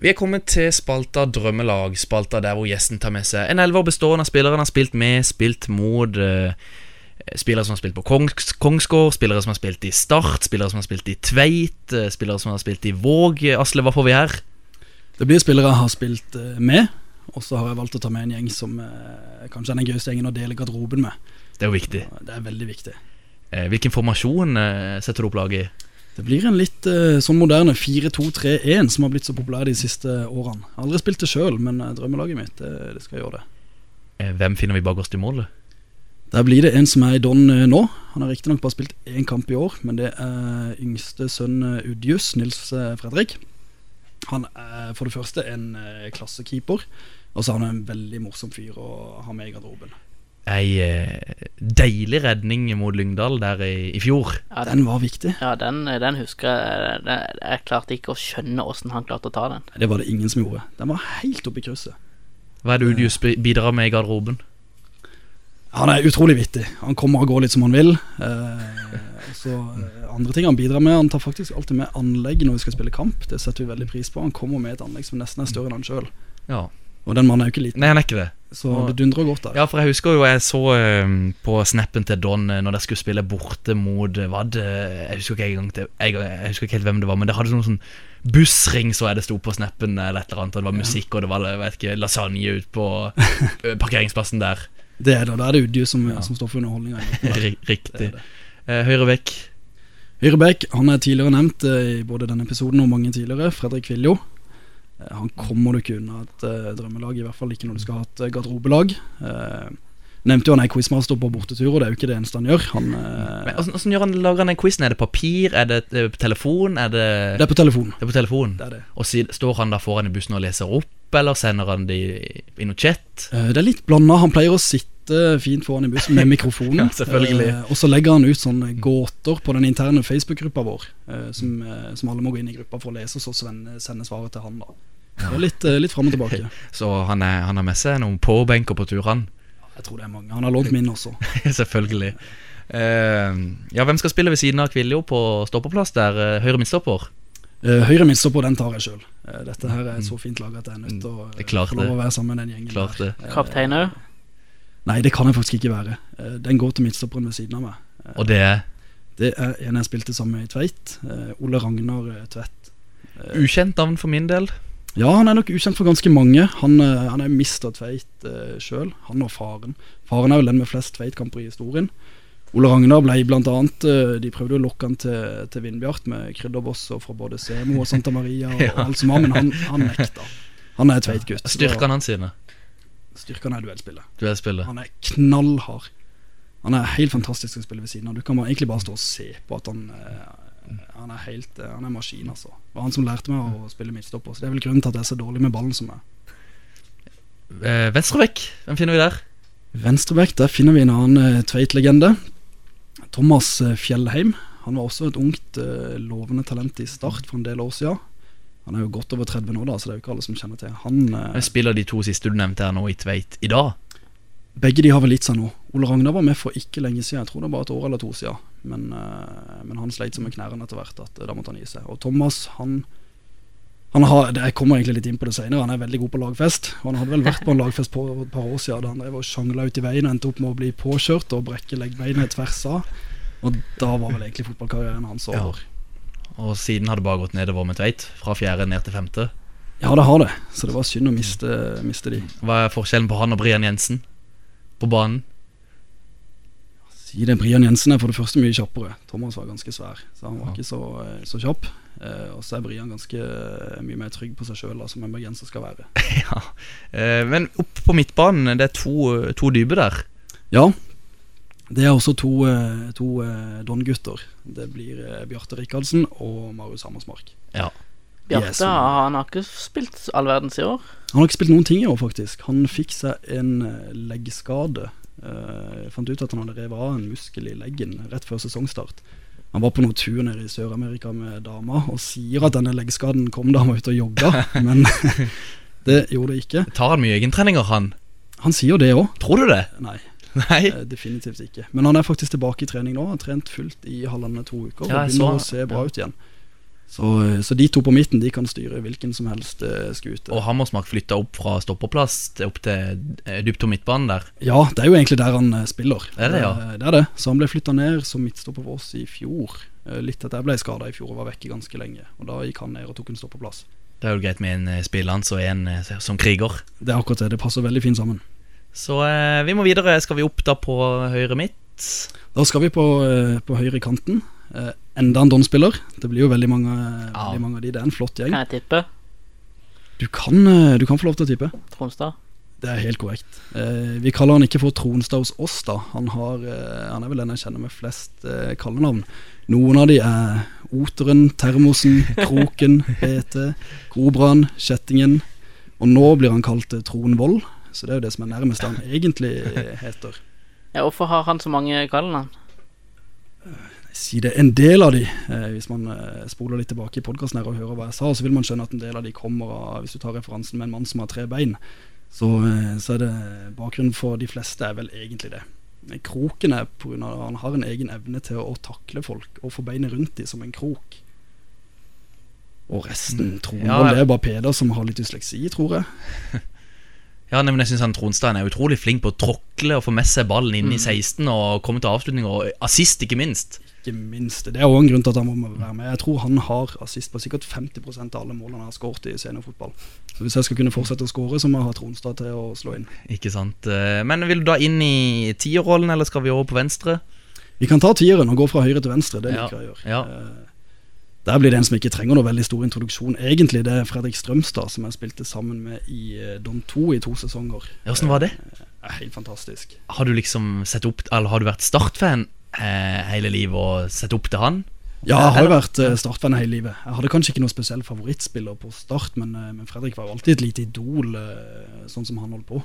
Vi er kommet til spalta Drømmelag, spalta der hvor gjesten tar med seg en elver bestående av spillere han har spilt med, spilt mot eh, Spillere som har spilt på Kongs Kongsgård, spillere som har spilt i Start, spillere som har spilt i Tveit, eh, spillere som har spilt i Våg. Asle, hva får vi her? Det blir spillere jeg har spilt eh, med, og så har jeg valgt å ta med en gjeng som kanskje er den gøyeste gjengen å dele garderoben med. Det er jo viktig. Det er veldig viktig. Eh, hvilken formasjon setter du opp laget i? Det blir en litt eh, sånn moderne 4-2-3-1 som har blitt så populær de siste årene. Jeg har aldri spilt det sjøl, men eh, drømmelaget mitt det, det skal gjøre det. Eh, hvem finner vi bakerst i målet? Der blir det en som er i Don eh, nå. Han har riktignok bare spilt én kamp i år, men det er yngste sønn eh, Udjus, Nils eh, Fredrik. Han er for det første en eh, klassekeeper, og så er han en veldig morsom fyr å ha med i garderoben. Ei eh, deilig redning mot Lyngdal der i, i fjor. Ja, Den var viktig. ja, den, den husker jeg. Den, jeg klarte ikke å skjønne åssen han klarte å ta den. Det var det ingen som gjorde. Den var helt oppe i krysset. Hva er det Udius bidrar med i garderoben? Han er utrolig vittig. Han kommer og går litt som han vil. Eh, så eh, Andre ting han bidrar med, han tar faktisk alltid med anlegg når vi skal spille kamp. Det setter vi veldig pris på. Han kommer med et anlegg som nesten er større enn han sjøl. Ja. Og den mannen er jo ikke liten, Nei, han er ikke det. så det dundrer godt der. Ja, for jeg husker jo jeg så um, på snappen til Don eh, når de skulle spille borte mot eh, Hva det Jeg husker ikke engang til- jeg, jeg husker ikke helt hvem det var, men det hadde noen sånn bussring, så jeg det sto på snappen eller et eller annet, og det var musikk, og det var jeg vet ikke, lasagne ut på <laughs> parkeringsplassen der. Det er det, og da er det Udju som, som står for underholdninga. <laughs> Ri- Riktig. Eh, Høyre vekk. Høyrebekk han er tidligere nevnt eh, i både denne episoden og mange tidligere. Fredrik Viljo. Eh, han kommer du ikke unna et uh, drømmelag, i hvert fall ikke når du skal ha et eh, garderobelag. Uh, nevnte jo han er quizmaster på bortetur, og det er jo ikke det eneste han gjør. Han, Men Hvordan, hvordan gjør han, lager han den quizen? Er det papir? Er det på telefon? Er det, det er på telefon. det er på telefon? Det er det. Og si, står han da foran i bussen og leser opp, eller sender han det i, i noe chat? Det er litt blanda. Han pleier å sitte fint foran i bussen med <laughs> mikrofonen. Ja, selvfølgelig. Eh, og så legger han ut sånne gåter på den interne Facebook-gruppa vår, eh, som, eh, som alle må gå inn i gruppa for å lese, og så sende, sender svaret til han. da Det er litt, eh, litt fram og tilbake. <laughs> Så han, er, han har med seg noen påbenker på turene? Jeg tror det er mange. Han har lånt min også. <laughs> Selvfølgelig. Eh, ja, hvem skal spille ved siden av Kviljo på stoppeplass der? Uh, høyre midtstopper? Uh, høyre midtstopper, den tar jeg sjøl. dette her er et så fint lag at jeg er nødt til å Mm. Lov det. å være sammen med den gjengen. Klart det. Kaptein òg. Nei, det kan jeg faktisk ikke være. Eh, den går til midtstopperen ved siden av meg. Eh, Og det er det er en jeg spilte sammen med i Tveit. eh, Ole Ragnar Tvedt. ukjent navn for min del. Ja, han er nok ukjent for ganske mange. Han, han er mister Tveit uh, sjøl, han og faren. Faren er jo den med flest Tveit-kamper i historien. Ole Ragnar ble blant annet De prøvde å lokke han til, til Vindbjart med krydderbosser fra både Semo og Santa Maria og, <laughs> Ja. og alt som var, men han, han nekta. Han er Tveit-gutt. Styrkene hans sine. Styrkene er duellspillet. Duellspillet. Han er knallhard. Han er helt fantastisk å spille ved siden av. Du kan bare, egentlig bare stå og se på at han eh, Han er helt eh, Han er maskin, altså. Det var han som lærte meg å spille midtstopper. Så det er vel grunnen til at jeg er så dårlig med ballen som jeg. Eh, Venstrebekk, hvem finner vi der? Venstrebekk, der finner vi en annen eh, Tveit-legende. Thomas Fjellheim. Han var også et ungt, lovende talent i start for en del år siden. Han er jo godt over 30 nå, da, så det er jo ikke alle som kjenner til han. eh, spiller de to siste du nevnte her nå i Tveit i dag? Begge de har vel gitt seg nå. Ole Ragnar var med for ikke lenge siden, jeg tror det var et år eller to siden. Men, eh, men han sleit så med knærne etter hvert at eh, da måtte han gi seg. Og Thomas, han han har, Jeg kommer egentlig litt inn på det senere. Han er veldig god på lagfest. Og han hadde vel vært på en lagfest på et par år siden da han drev og sjangla ut i veien og endte opp med å bli påkjørt og brekke leggbeinet tvers av. Og da var vel egentlig fotballkarrieren hans Ja. Og siden har det bare gått nedover med Tveit. Fra fjerde ned til femte. Ja, det har det. Så det var synd å miste, miste de. Hva er forskjellen på han og Brian Jensen på banen? Si det, Brian Jensen er for det første mye kjappere. Thomas var ganske svær, så han var Ja. ikke så, så kjapp. Eh, og så er Brian ganske eh, mye mer trygg på seg sjøl, som en bergenser skal være. <laughs> ja. Eh, men opp på midtbanen, det er to, to dype der. Ja, det er også to, eh, to eh, Don-gutter. Det blir eh, Bjarte Rikardsen og Marius Hammersmark. Ja. Bjarte Yes. han har ikke spilt all verdens i år. Han har ikke spilt noen ting i år, faktisk. Han fikk seg en leggskade. Eh, Jeg fant ut at han hadde revet av en muskel i leggen rett før sesongstart. Han var på noen tur nede i Sør-Amerika med dama og sier at denne leggskaden kom da han var ute og jogga, <laughs> men <laughs> det gjorde det ikke. Tar han mye egentreninger, han? Han sier det òg. Tror du det? Nei, Nei? eh, definitivt ikke. Men han er faktisk tilbake i trening nå. Han har trent fullt i halvannen to uker Ja, og begynner så- å se bra ja. ut igjen. Så, eh, så de to på midten De kan styre hvilken som helst eh, skute. Og Hammersmark flytta opp fra stoppeplass til opp til dypt om midtbanen der. Ja, det er jo egentlig der han spiller. Er det, ja? Det er det. Så han ble flytta ned som midtstopper for oss i fjor. Litt etter jeg ble skada i fjor og var vekke ganske lenge. Og Da gikk han ned og tok en stoppeplass. Det er jo greit med en spillende og en som kriger. Det er akkurat det. Det passer veldig fint sammen. Så eh, vi må videre. Skal vi opp da på høyre midt? Da skal vi på, eh, på høyre kanten. Eh, Enda en Don-spiller. Det blir jo veldig mange, Ja. veldig mange av de. Det er en flott gjeng. Kan jeg tippe? Du kan, eh, du kan få lov til å tippe. Tronstad? Det er helt korrekt. Eh, vi kaller han ikke for Tronstad hos oss, da. Han, har, eh, han er vel den jeg kjenner med flest eh, kallenavn. Noen av de er Oteren, Termosen, Kroken, <laughs> BT, Kobraen, Kjettingen. Og nå blir han kalt eh, Tron Vold, så det er jo det som er nærmest han egentlig heter. <laughs> Ja, hvorfor har han så mange kallenavn? Si det en del av de, eh, hvis man eh, spoler litt tilbake i podkasten og hører hva jeg sa, så vil man skjønne at en del av de kommer av Hvis du tar referansen med en mann som har tre bein, så, eh, så er det bakgrunnen for de fleste er vel egentlig det. kroken er på grunn av at han har en egen evne til å, takle folk og få beinet rundt dem som en krok. Og resten tror jeg Ja, ja. det er bare Peder som har litt dysleksi, tror jeg. <laughs> Ja, men jeg synes han Tronstein er utrolig flink på å tråkle og få med seg ballen inn i 16 og komme til avslutning, og assist, ikke minst. Ikke minst. Det er også en grunn til at han må være med. Jeg tror han har assist på sikkert 50% av alle målene han har skåret i seniorfotball. Så hvis jeg skal kunne fortsette å skåre, så må jeg ha Tronstad til å slå inn. Ikke sant. Eh, Men vil du da inn i tierrollen, eller skal vi over på venstre? Vi kan ta tieren og gå fra høyre til venstre. Det Ja, liker jeg å gjøre. ja. Eh, Der blir det en som ikke trenger noe veldig stor introduksjon. Egentlig det er Fredrik Strømstad, som jeg spilte sammen med i Dom Don 2 i to sesonger. Hvordan var det? Eh, Er helt fantastisk. Har du liksom sett opp Eller har du vært Start-fan eh, hele livet og sett opp til han? Ja, jeg har jo vært Start-fan hele livet. Jeg hadde kanskje ikke noen spesiell favorittspiller på Start, men, eh, men Fredrik var jo alltid et lite idol, eh, sånn som han holdt på.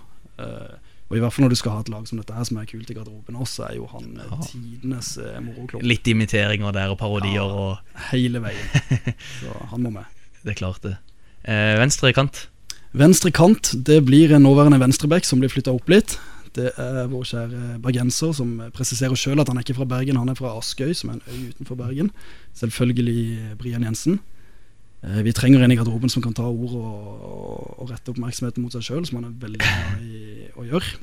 Eh, og i hvert fall når du skal ha et lag som dette her, som er kult i garderoben også, er jo han ja. tidenes uh, moroklubb. Litt imiteringer der og parodier og Hele veien. <laughs> Så han må med. Det er klart, det. Eh, venstre kant. Venstre kant, det blir en nåværende venstreback som blir flytta opp litt. Det er vår kjære bergenser som presiserer sjøl at han er ikke fra Bergen, han er fra Askøy, som er en øy utenfor Bergen. Selvfølgelig Brian Jensen. Eh, Vi trenger en i garderoben som kan ta ord og, og rette oppmerksomheten mot seg sjøl, som han er veldig glad i å gjøre.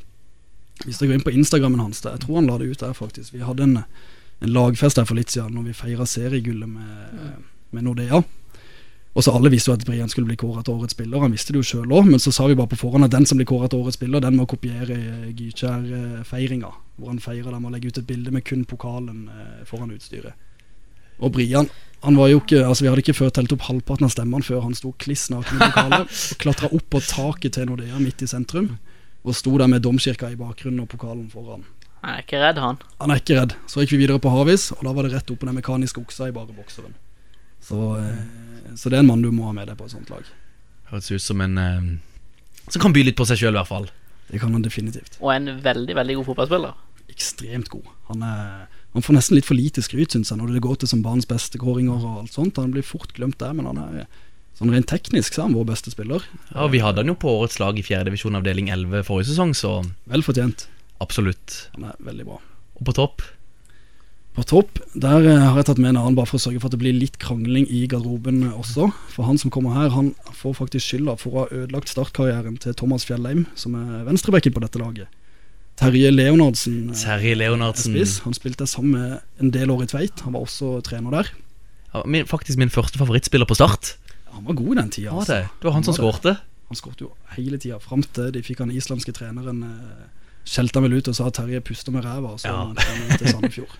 Hvis dere går inn på Instagrammen hans, jeg tror han la det ut der faktisk Vi hadde en, en lagfest der for litt siden når vi feira seriegullet med, med Nordea. Og så Alle visste jo at Brian skulle bli kåret til årets spiller, han visste det jo sjøl òg, men så sa vi bare på forhånd at den som blir kåret til årets spiller, den må kopiere eh, Gykjær-feiringa. Hvor han feirer dem og legger ut et bilde med kun pokalen eh, foran utstyret. Og Brian han var jo ikke, altså Vi hadde ikke før telt opp halvparten av stemmene før han sto kliss naken i lokalet. og Klatra opp på taket til Nordea midt i sentrum, og sto der med domkirka i bakgrunnen og pokalen foran. Han er ikke redd, han. Han er ikke redd. Så gikk vi videre på Havis, og da var det rett opp på den mekaniske oksa i bare bokseren. Så, eh, så det er en mann du må ha med deg på et sånt lag. Høres ut som en eh, Som kan by litt på seg sjøl, i hvert fall. Det kan han definitivt. Og en veldig, veldig god fotballspiller. Ekstremt god. Han, er, han får nesten litt for lite skryt, syns jeg, når det går til som barns beste kåringer og alt sånt. Han blir fort glemt der, men han er sånn rent teknisk så er han vår beste spiller. Ja, Vi hadde han jo på årets lag i fjerdedivisjon avdeling 11 forrige sesong, så Vel fortjent. absolutt. Han er veldig bra. Og på topp På topp, der eh, har jeg tatt med en annen bare for å sørge for at det blir litt krangling i garderoben også. For han som kommer her, han får faktisk skylda for å ha ødelagt startkarrieren til Thomas Fjellheim, som er venstrebacken på dette laget. Terje Leonardsen eh, Terje Leonardsen. spiss. Han spilte sammen med en del år i Tveit. Han var også trener der. Ja, min, faktisk min første favorittspiller på Start. Han var god den tida. Altså. det? Det var han som skårte. Han skårte jo hele tida, fram til de fikk han islandske treneren eh, skjelte han vel ut og sa at Terje puster med ræva, og så Ja. han til Sandefjord.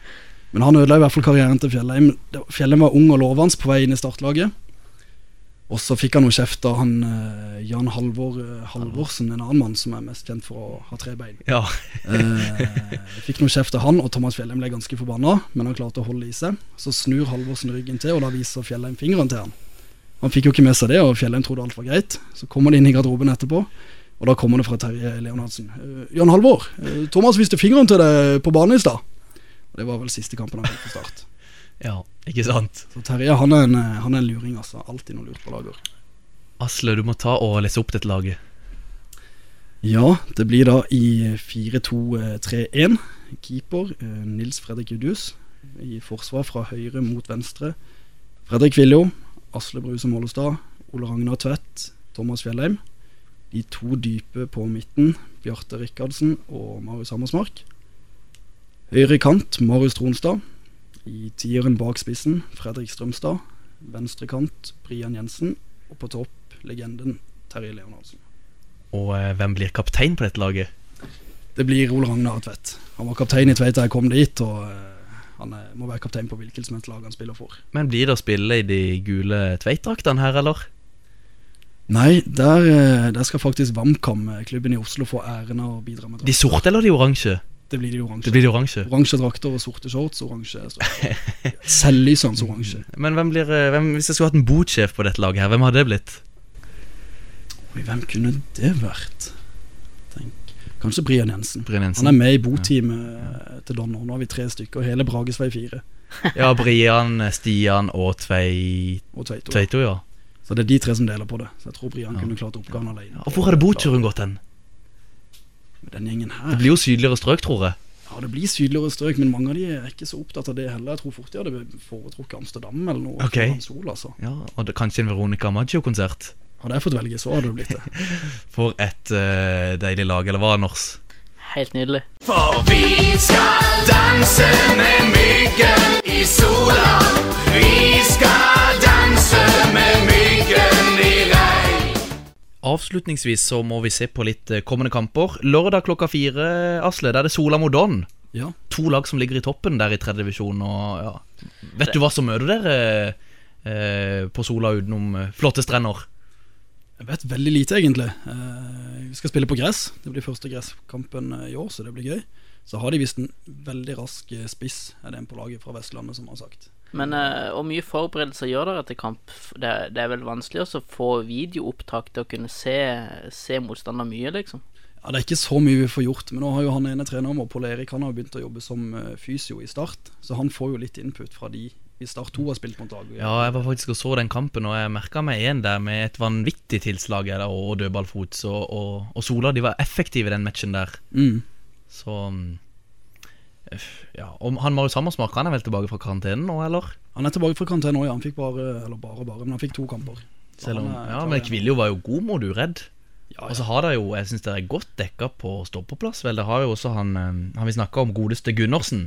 Men han ødela i hvert fall karrieren til Fjellheim. Fjellheim var ung og lovende på vei inn i startlaget. Og så fikk han noe kjeft av han eh, Jan Halvor eh, Halvorsen, en annen mann som er mest kjent for å ha tre bein. Ja. Eh, fikk noe kjeft av han, og Thomas Fjellheim ble ganske forbanna, men han klarte å holde i seg. Så snur Halvorsen ryggen til, og da viser Fjellheim fingeren til han. Han fikk jo ikke med seg det, og Fjellheim trodde alt var greit. Så kommer de inn i garderoben etterpå, og da kommer det fra Terje Leonardsen. Eh, Jan Halvor, eh, Thomas viste fingeren til deg på banen i stad. Det var vel siste kampen han fikk på start. <laughs> ja, ikke sant. Så Terje han er en, han er en luring, altså. Alltid noe lurt på lager. Asle, du må ta og lese opp dette laget. Ja, det blir da i 4-2-3-1. Keeper eh, Nils Fredrik Judus. I forsvar fra høyre mot venstre. Fredrik Viljo, Asle Bruse Mollestad, Ole Ragnar Tvedt, Thomas Fjellheim. De to dype på midten, Bjarte Rikardsen og Marius Hammersmark. Høyre kant, Marius Tronstad. I tieren bak spissen, Fredrik Strømstad. Venstre kant, Brian Jensen. Og på topp, legenden Terje Leonardsen. Og eh, hvem blir kaptein på dette laget? Det blir Ole Ragnar Tvedt. Han var kaptein i Tveit da jeg kom dit, og eh, han er, må være kaptein på hvilket som helst lag han spiller for. Men blir det å spille i de gule Tveit-draktene her, eller? Nei, der, eh, der skal faktisk VamKam, eh, klubben i Oslo, få æren av å bidra med drakter. De sorte eller de oransje? Det blir de oransje. Det blir de oransje. Oransje drakter og sorte shorts, oransje. Selvlysende <laughs> oransje. Men hvem blir eh, hvem, hvis jeg skulle hatt en botsjef på dette laget her, hvem hadde det blitt? Oi, hvem kunne det vært? Kanskje Brian Jensen. Brian Jensen. Han er med i boteamet ja. til Donner. Nå har vi tre stykker, hele Bragesvei 4 <laughs> Ja, Brian, Stian og Tvei... og Tveito. Tveito, ja. Så det er de tre som deler på det. Så jeg tror Brian kunne klart oppgaven alene. Og hvor hadde boturen gått hen? Den gjengen her Det blir jo sydligere strøk, tror jeg. Ja, det blir sydligere strøk, men mange av de er ikke så opptatt av det heller. Jeg tror fort de hadde foretrukket Amsterdam eller noe. Ok. Sol, altså. Ja, og det, kanskje en Veronica Maggio-konsert. Hadde jeg fått velge, så hadde det blitt det. <laughs> For et uh, deilig lag, eller hva, Nors? Helt nydelig. For vi skal danse med myggen i sola. Vi skal danse med myggen i regn. Avslutningsvis så må vi se på litt eh, kommende kamper. Lørdag klokka fire, Asle, da er det Sola mot Don. Ja. To lag som ligger i toppen der i tredje divisjon. Og, ja. Vet du hva som møter dere eh, på Sola utenom eh, flotte strender? Jeg vet veldig lite, egentlig. Eh, vi skal spille på gress. Det blir første gresskampen eh, i år, så det blir gøy. Så har de visst en veldig rask eh, spiss, er det en på laget fra Vestlandet som har sagt. Men hvor mye forberedelser gjør dere til kamp? Det, det er vel vanskelig også å få videoopptak til å kunne se, se motstander mye, liksom. Ja, Det er ikke så mye vi får gjort, men nå har jo han ene treneren vår, Pål Erik, han har begynt å jobbe som eh, fysio i Start. Så han får jo litt input fra de i Start 2 har spilt mot lag. Ja, jeg var faktisk og så den kampen, og jeg merka meg en der med et vanvittig tilslag der, og dødballfot. Og, og, og Sola de var effektive i den matchen der. Mm. Så mm, Ja, og han Marius Hammersmark han er vel tilbake fra karantenen nå, eller? Han er tilbake fra karantene nå, ja. Han fikk bare, eller bare, bare, men han fikk to kamper. Selv om, ja, men igjen. Kviljo var jo god mot uredd. Ja, Og så har det jo, jeg syns det er godt dekka på stoppeplass. Vel, det har jo også han eh, Han vi snakka om, godeste Gundersen.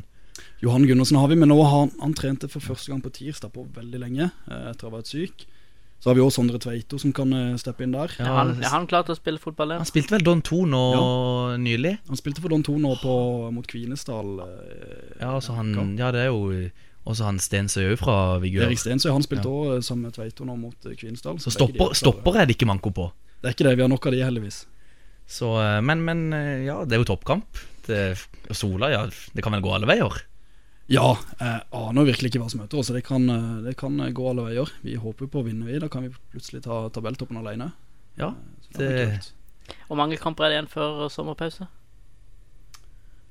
Johan Gundersen har vi, men nå har han, han trente for første gang på tirsdag på veldig lenge, eh, etter å ha vært syk. Så har vi også Sondre Tveito som kan eh, steppe inn der. Ja, han, er han klar til å spille fotball der? Han spilte vel Don 2 nå nylig. Han spilte for Don 2 nå på, mot Kvinesdal. eh, Ja, altså han, ja, det er jo også han Stensøy òg fra Vigør. Erik Stensøy han spilte også sammen med Tveito nå mot eh, Kvinesdal. Så så stopper, er stopper er det ikke manko på. Det er ikke det, vi har nok av de heldigvis. Så, men, men ja, det er jo toppkamp. Det, Sola, ja, det kan vel gå alle veier. Ja, jeg aner virkelig ikke hva som møter oss. Det kan, eh, det kan eh, gå alle veier. Vi håper på å vinne, vi. Da kan vi plutselig ta tabelltoppen alene. Ja, det det. Hvor mange kamper er det igjen før sommerpause?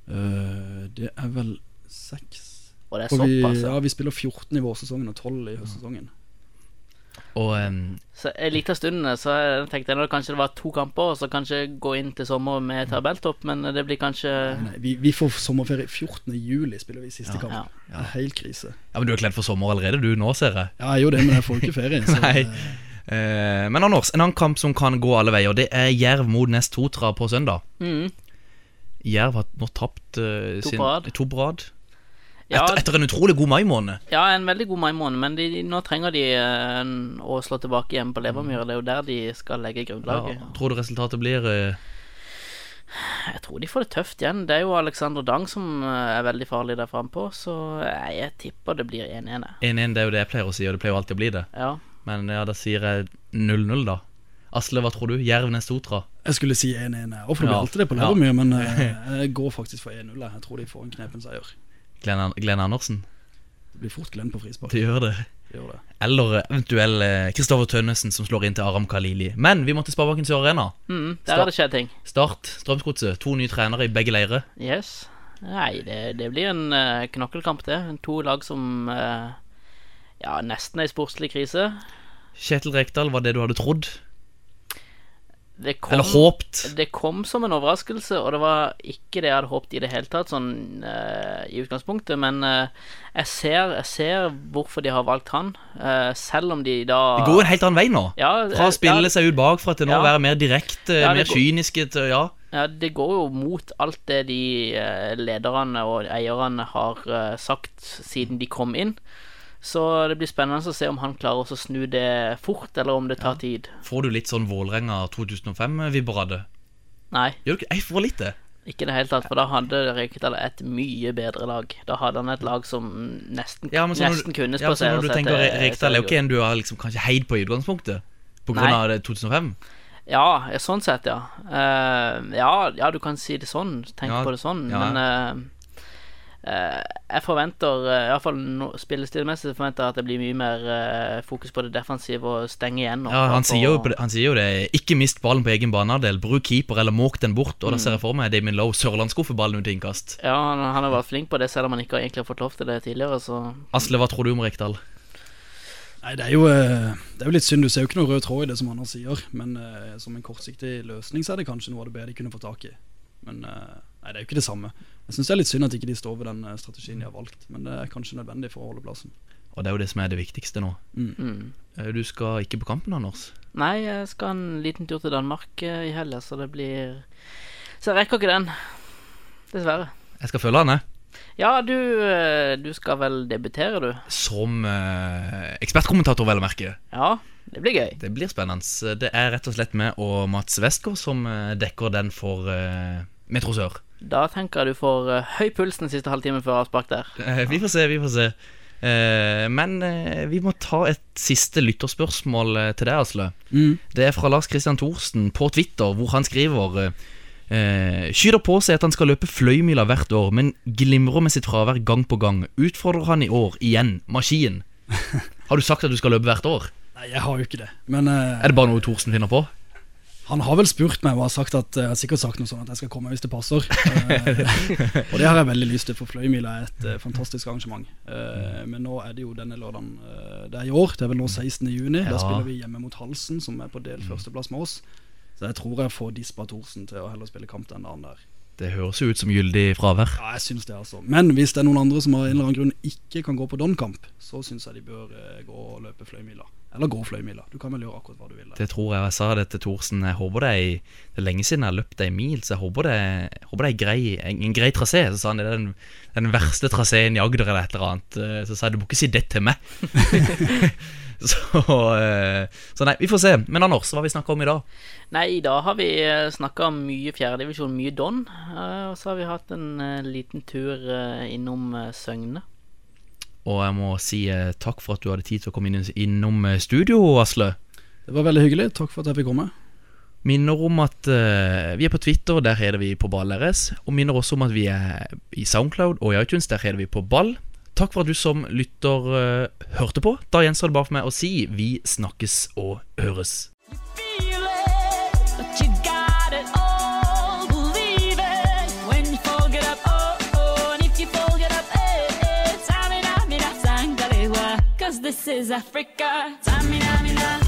Uh, det er vel seks Og det er såpass. ja, Ja. vi spiller 14 i vårsesongen og 12 i høstsesongen. Og um, Så en liten stund så jeg tenkte jeg at kanskje det var to kamper, og så kanskje gå inn til sommer med tabelltopp, men det blir kanskje Nei, vi, vi får sommerferie 14. juli, spiller vi siste kamp. ja. Er helt krise. Ja, men du er kledd for sommer allerede, du nå, ser jeg. Ja, jo det, men jeg får ikke ferie. Så, <laughs> Nei. eh, Eh, men Anders, en annen kamp som kan gå alle veier, det er Jerv mot Nest Totra på søndag. Mm. Jerv har nå tapt uh, To sin, to på rad. Ja, Etter, etter en utrolig god mai-måned. ja, en veldig god mai-måned, men de, nå trenger de en- å slå tilbake igjen på Levermyra. Det er jo der de skal legge Ja, grunnlaget. tror du resultatet blir uh... Jeg tror de får det tøft igjen. Det er jo Alexander Dang som eh, er veldig farlig der frampå, så jeg, tipper det blir 1-1. 1-1? Det er jo det jeg pleier å si, og det pleier jo alltid å bli det. Ja. Men ja, da sier jeg 0-0, da. Asle, hva tror du? Jervnes Sotra? Jeg skulle si 1-1, jeg. det blir Ja. alltid det på Ja. Men <laughs> jeg går faktisk for 1-0. jeg. Jeg tror de får en knepen seier. Glenn, Glenn Andersen? Det blir fort Glenn på frispark. Det gjør det. Det gjør det. Eller eh, Kristoffer Tønnesen som slår inn til Aram Kalili. Men vi må til Sparebanken Sør Arena. Mm, der har det skjedd ting. Start, Strømsgodset. To nye trenere i begge leirer. Yes. Nei, det, det blir en uh, knokkelkamp, det. To lag som uh, ja, nesten er i sportslig krise. Kjetil Rekdal, var det du hadde trodd? Det kom, Eller håpt? det kom som en overraskelse, og det var ikke det jeg hadde håpt i det hele tatt, sånn uh, i utgangspunktet. Men uh, jeg, ser, jeg ser hvorfor de har valgt han, uh, selv om de da Det går en helt annen vei nå. ja, Fra å spille ja, seg ut bakfra til nå Ja. å være mer direkte, Ja, mer går- kyniske til Ja. Ja, det går jo mot alt det de lederne og eierne har sagt siden de kom inn. Så det blir spennende å se om han klarer å snu det fort, eller om det tar tid. Får du litt sånn Vålerenga 2005-vibber av det? Nei, Gjør du ikke? Jeg får litt det. ikke i det hele tatt, for da hadde Rekdal et mye bedre lag. Da hadde han et lag som nesten, Ja, men nesten du, kunne ja, så spasere når du seg tenker Rekdal er jo ikke en du har liksom kanskje heid på i utgangspunktet. På grunn Nei. av det 2005. Ja, ja, sånn sett, ja. Uh, ja. Ja, du kan si det sånn. Tenk Ja, på det sånn. ja. Men eh, eh, jeg forventer, uh, iallfall no, spillestilmessig, forventer jeg at det blir mye mer eh, fokus på det defensive og stenge igjen. Ja, han sier, jo, han sier jo det. Ikke mist ballen på egen banehalvdel. Bruk keeper eller måk den bort. Og da ser jeg for meg Damien Lowe sørlandsskuffer ballen ut til innkast. Ja, han, han har vært flink på det, selv om han ikke har egentlig har fått lov til det tidligere. Så Asle, hva tror du om Rekdal? Nei, det er, jo, eh, det er jo litt synd. Du ser jo ikke noe rød tråd i det, som Anders sier. Men eh, som en kortsiktig løsning så er det kanskje noe av det bedre de kunne få tak i. Men eh, Nei, det er jo ikke det samme. Jeg syns det er litt synd at ikke de står ved den eh, strategien de har valgt, men det er kanskje nødvendig for å holde plassen. Og det er jo det som er det viktigste nå. Mm. Eh, Du skal ikke på kampen, Anders. Nei, jeg skal en liten tur til Danmark eh, i helga, så det blir Så jeg rekker ikke den. Dessverre. Jeg skal følge han, jeg. Ja, du, du skal vel debutere, du? Som eh, ekspertkommentator, vel å merke. Ja, det blir gøy. Det blir spennende. Det er rett og slett meg og Mats Westgård som dekker den for eh, Metro Sør. Da tenker jeg du får uh, høy puls den siste halvtimen før avspark der. Uh, vi får se, vi får se. Uh, men vi må ta et siste lytterspørsmål til deg, Asle. Mm. Det er fra Lars Christian Thorsen på Twitter, hvor han skriver eh, Skyter på seg at han skal løpe fløymila hvert år, men glimrer med sitt fravær gang på gang. Utfordrer han i år igjen Maskinen. <laughs> Har du sagt at du skal løpe hvert år? Nei, jeg har jo ikke det. Men Er det bare noe Thorsen finner på? Han har vel spurt meg og har sagt at Jeg har sikkert sagt noe sånn at jeg skal komme hvis det passer. <laughs> Eh, og det har jeg veldig lyst til, for Fløymila er et eh, fantastisk arrangement. Eh, men nå er det jo denne lørdagen eh, Det er i år. Det er vel nå 16. juni. Ja. Da spiller vi hjemme mot Halsen, som er på del førsteplass med oss. Så jeg tror jeg får dispa Thorsen til å heller spille kamp den dagen der. Det høres jo ut som gyldig fravær. Ja, jeg synes det altså Men hvis det er noen andre som av en eller annen grunn ikke kan gå på Don-kamp, så syns jeg de bør eh, gå og løpe Fløymila. Eller gå Fløymila. Du kan vel gjøre akkurat hva du vil. der. Det tror jeg. Jeg sa det til Thorsen. Jeg håper det er, i- det er lenge siden jeg har løpt ei mil, så jeg håper det, jeg håper det er grei, en, en grei trasé. Så sa han det er den, den verste traseen i Agder eller et eller annet. Eh, Så sa jeg du må ikke si det til meg. <laughs> <laughs> så, eh, så nei, vi får se. Men Anders, hva har vi snakka om i dag? Nei, i dag har vi snakka mye fjerdedivisjon, mye Don. eh, Og så har vi hatt en eh, liten tur eh, innom eh, Søgne. Og jeg må si eh, takk for at du hadde tid til å komme inn, innom eh, studio, Asle. Det var veldig hyggelig. Takk for at jeg fikk komme. Minner om at uh, vi er på Twitter, der heter vi på Ball RS. Og minner også om at vi er i Soundcloud og i iTunes, der heter vi på Ball. Takk for at du som lytter eh, hørte på. Da gjenstår det bare for meg å si vi snakkes og høres. Mina. This is Africa. Tamina,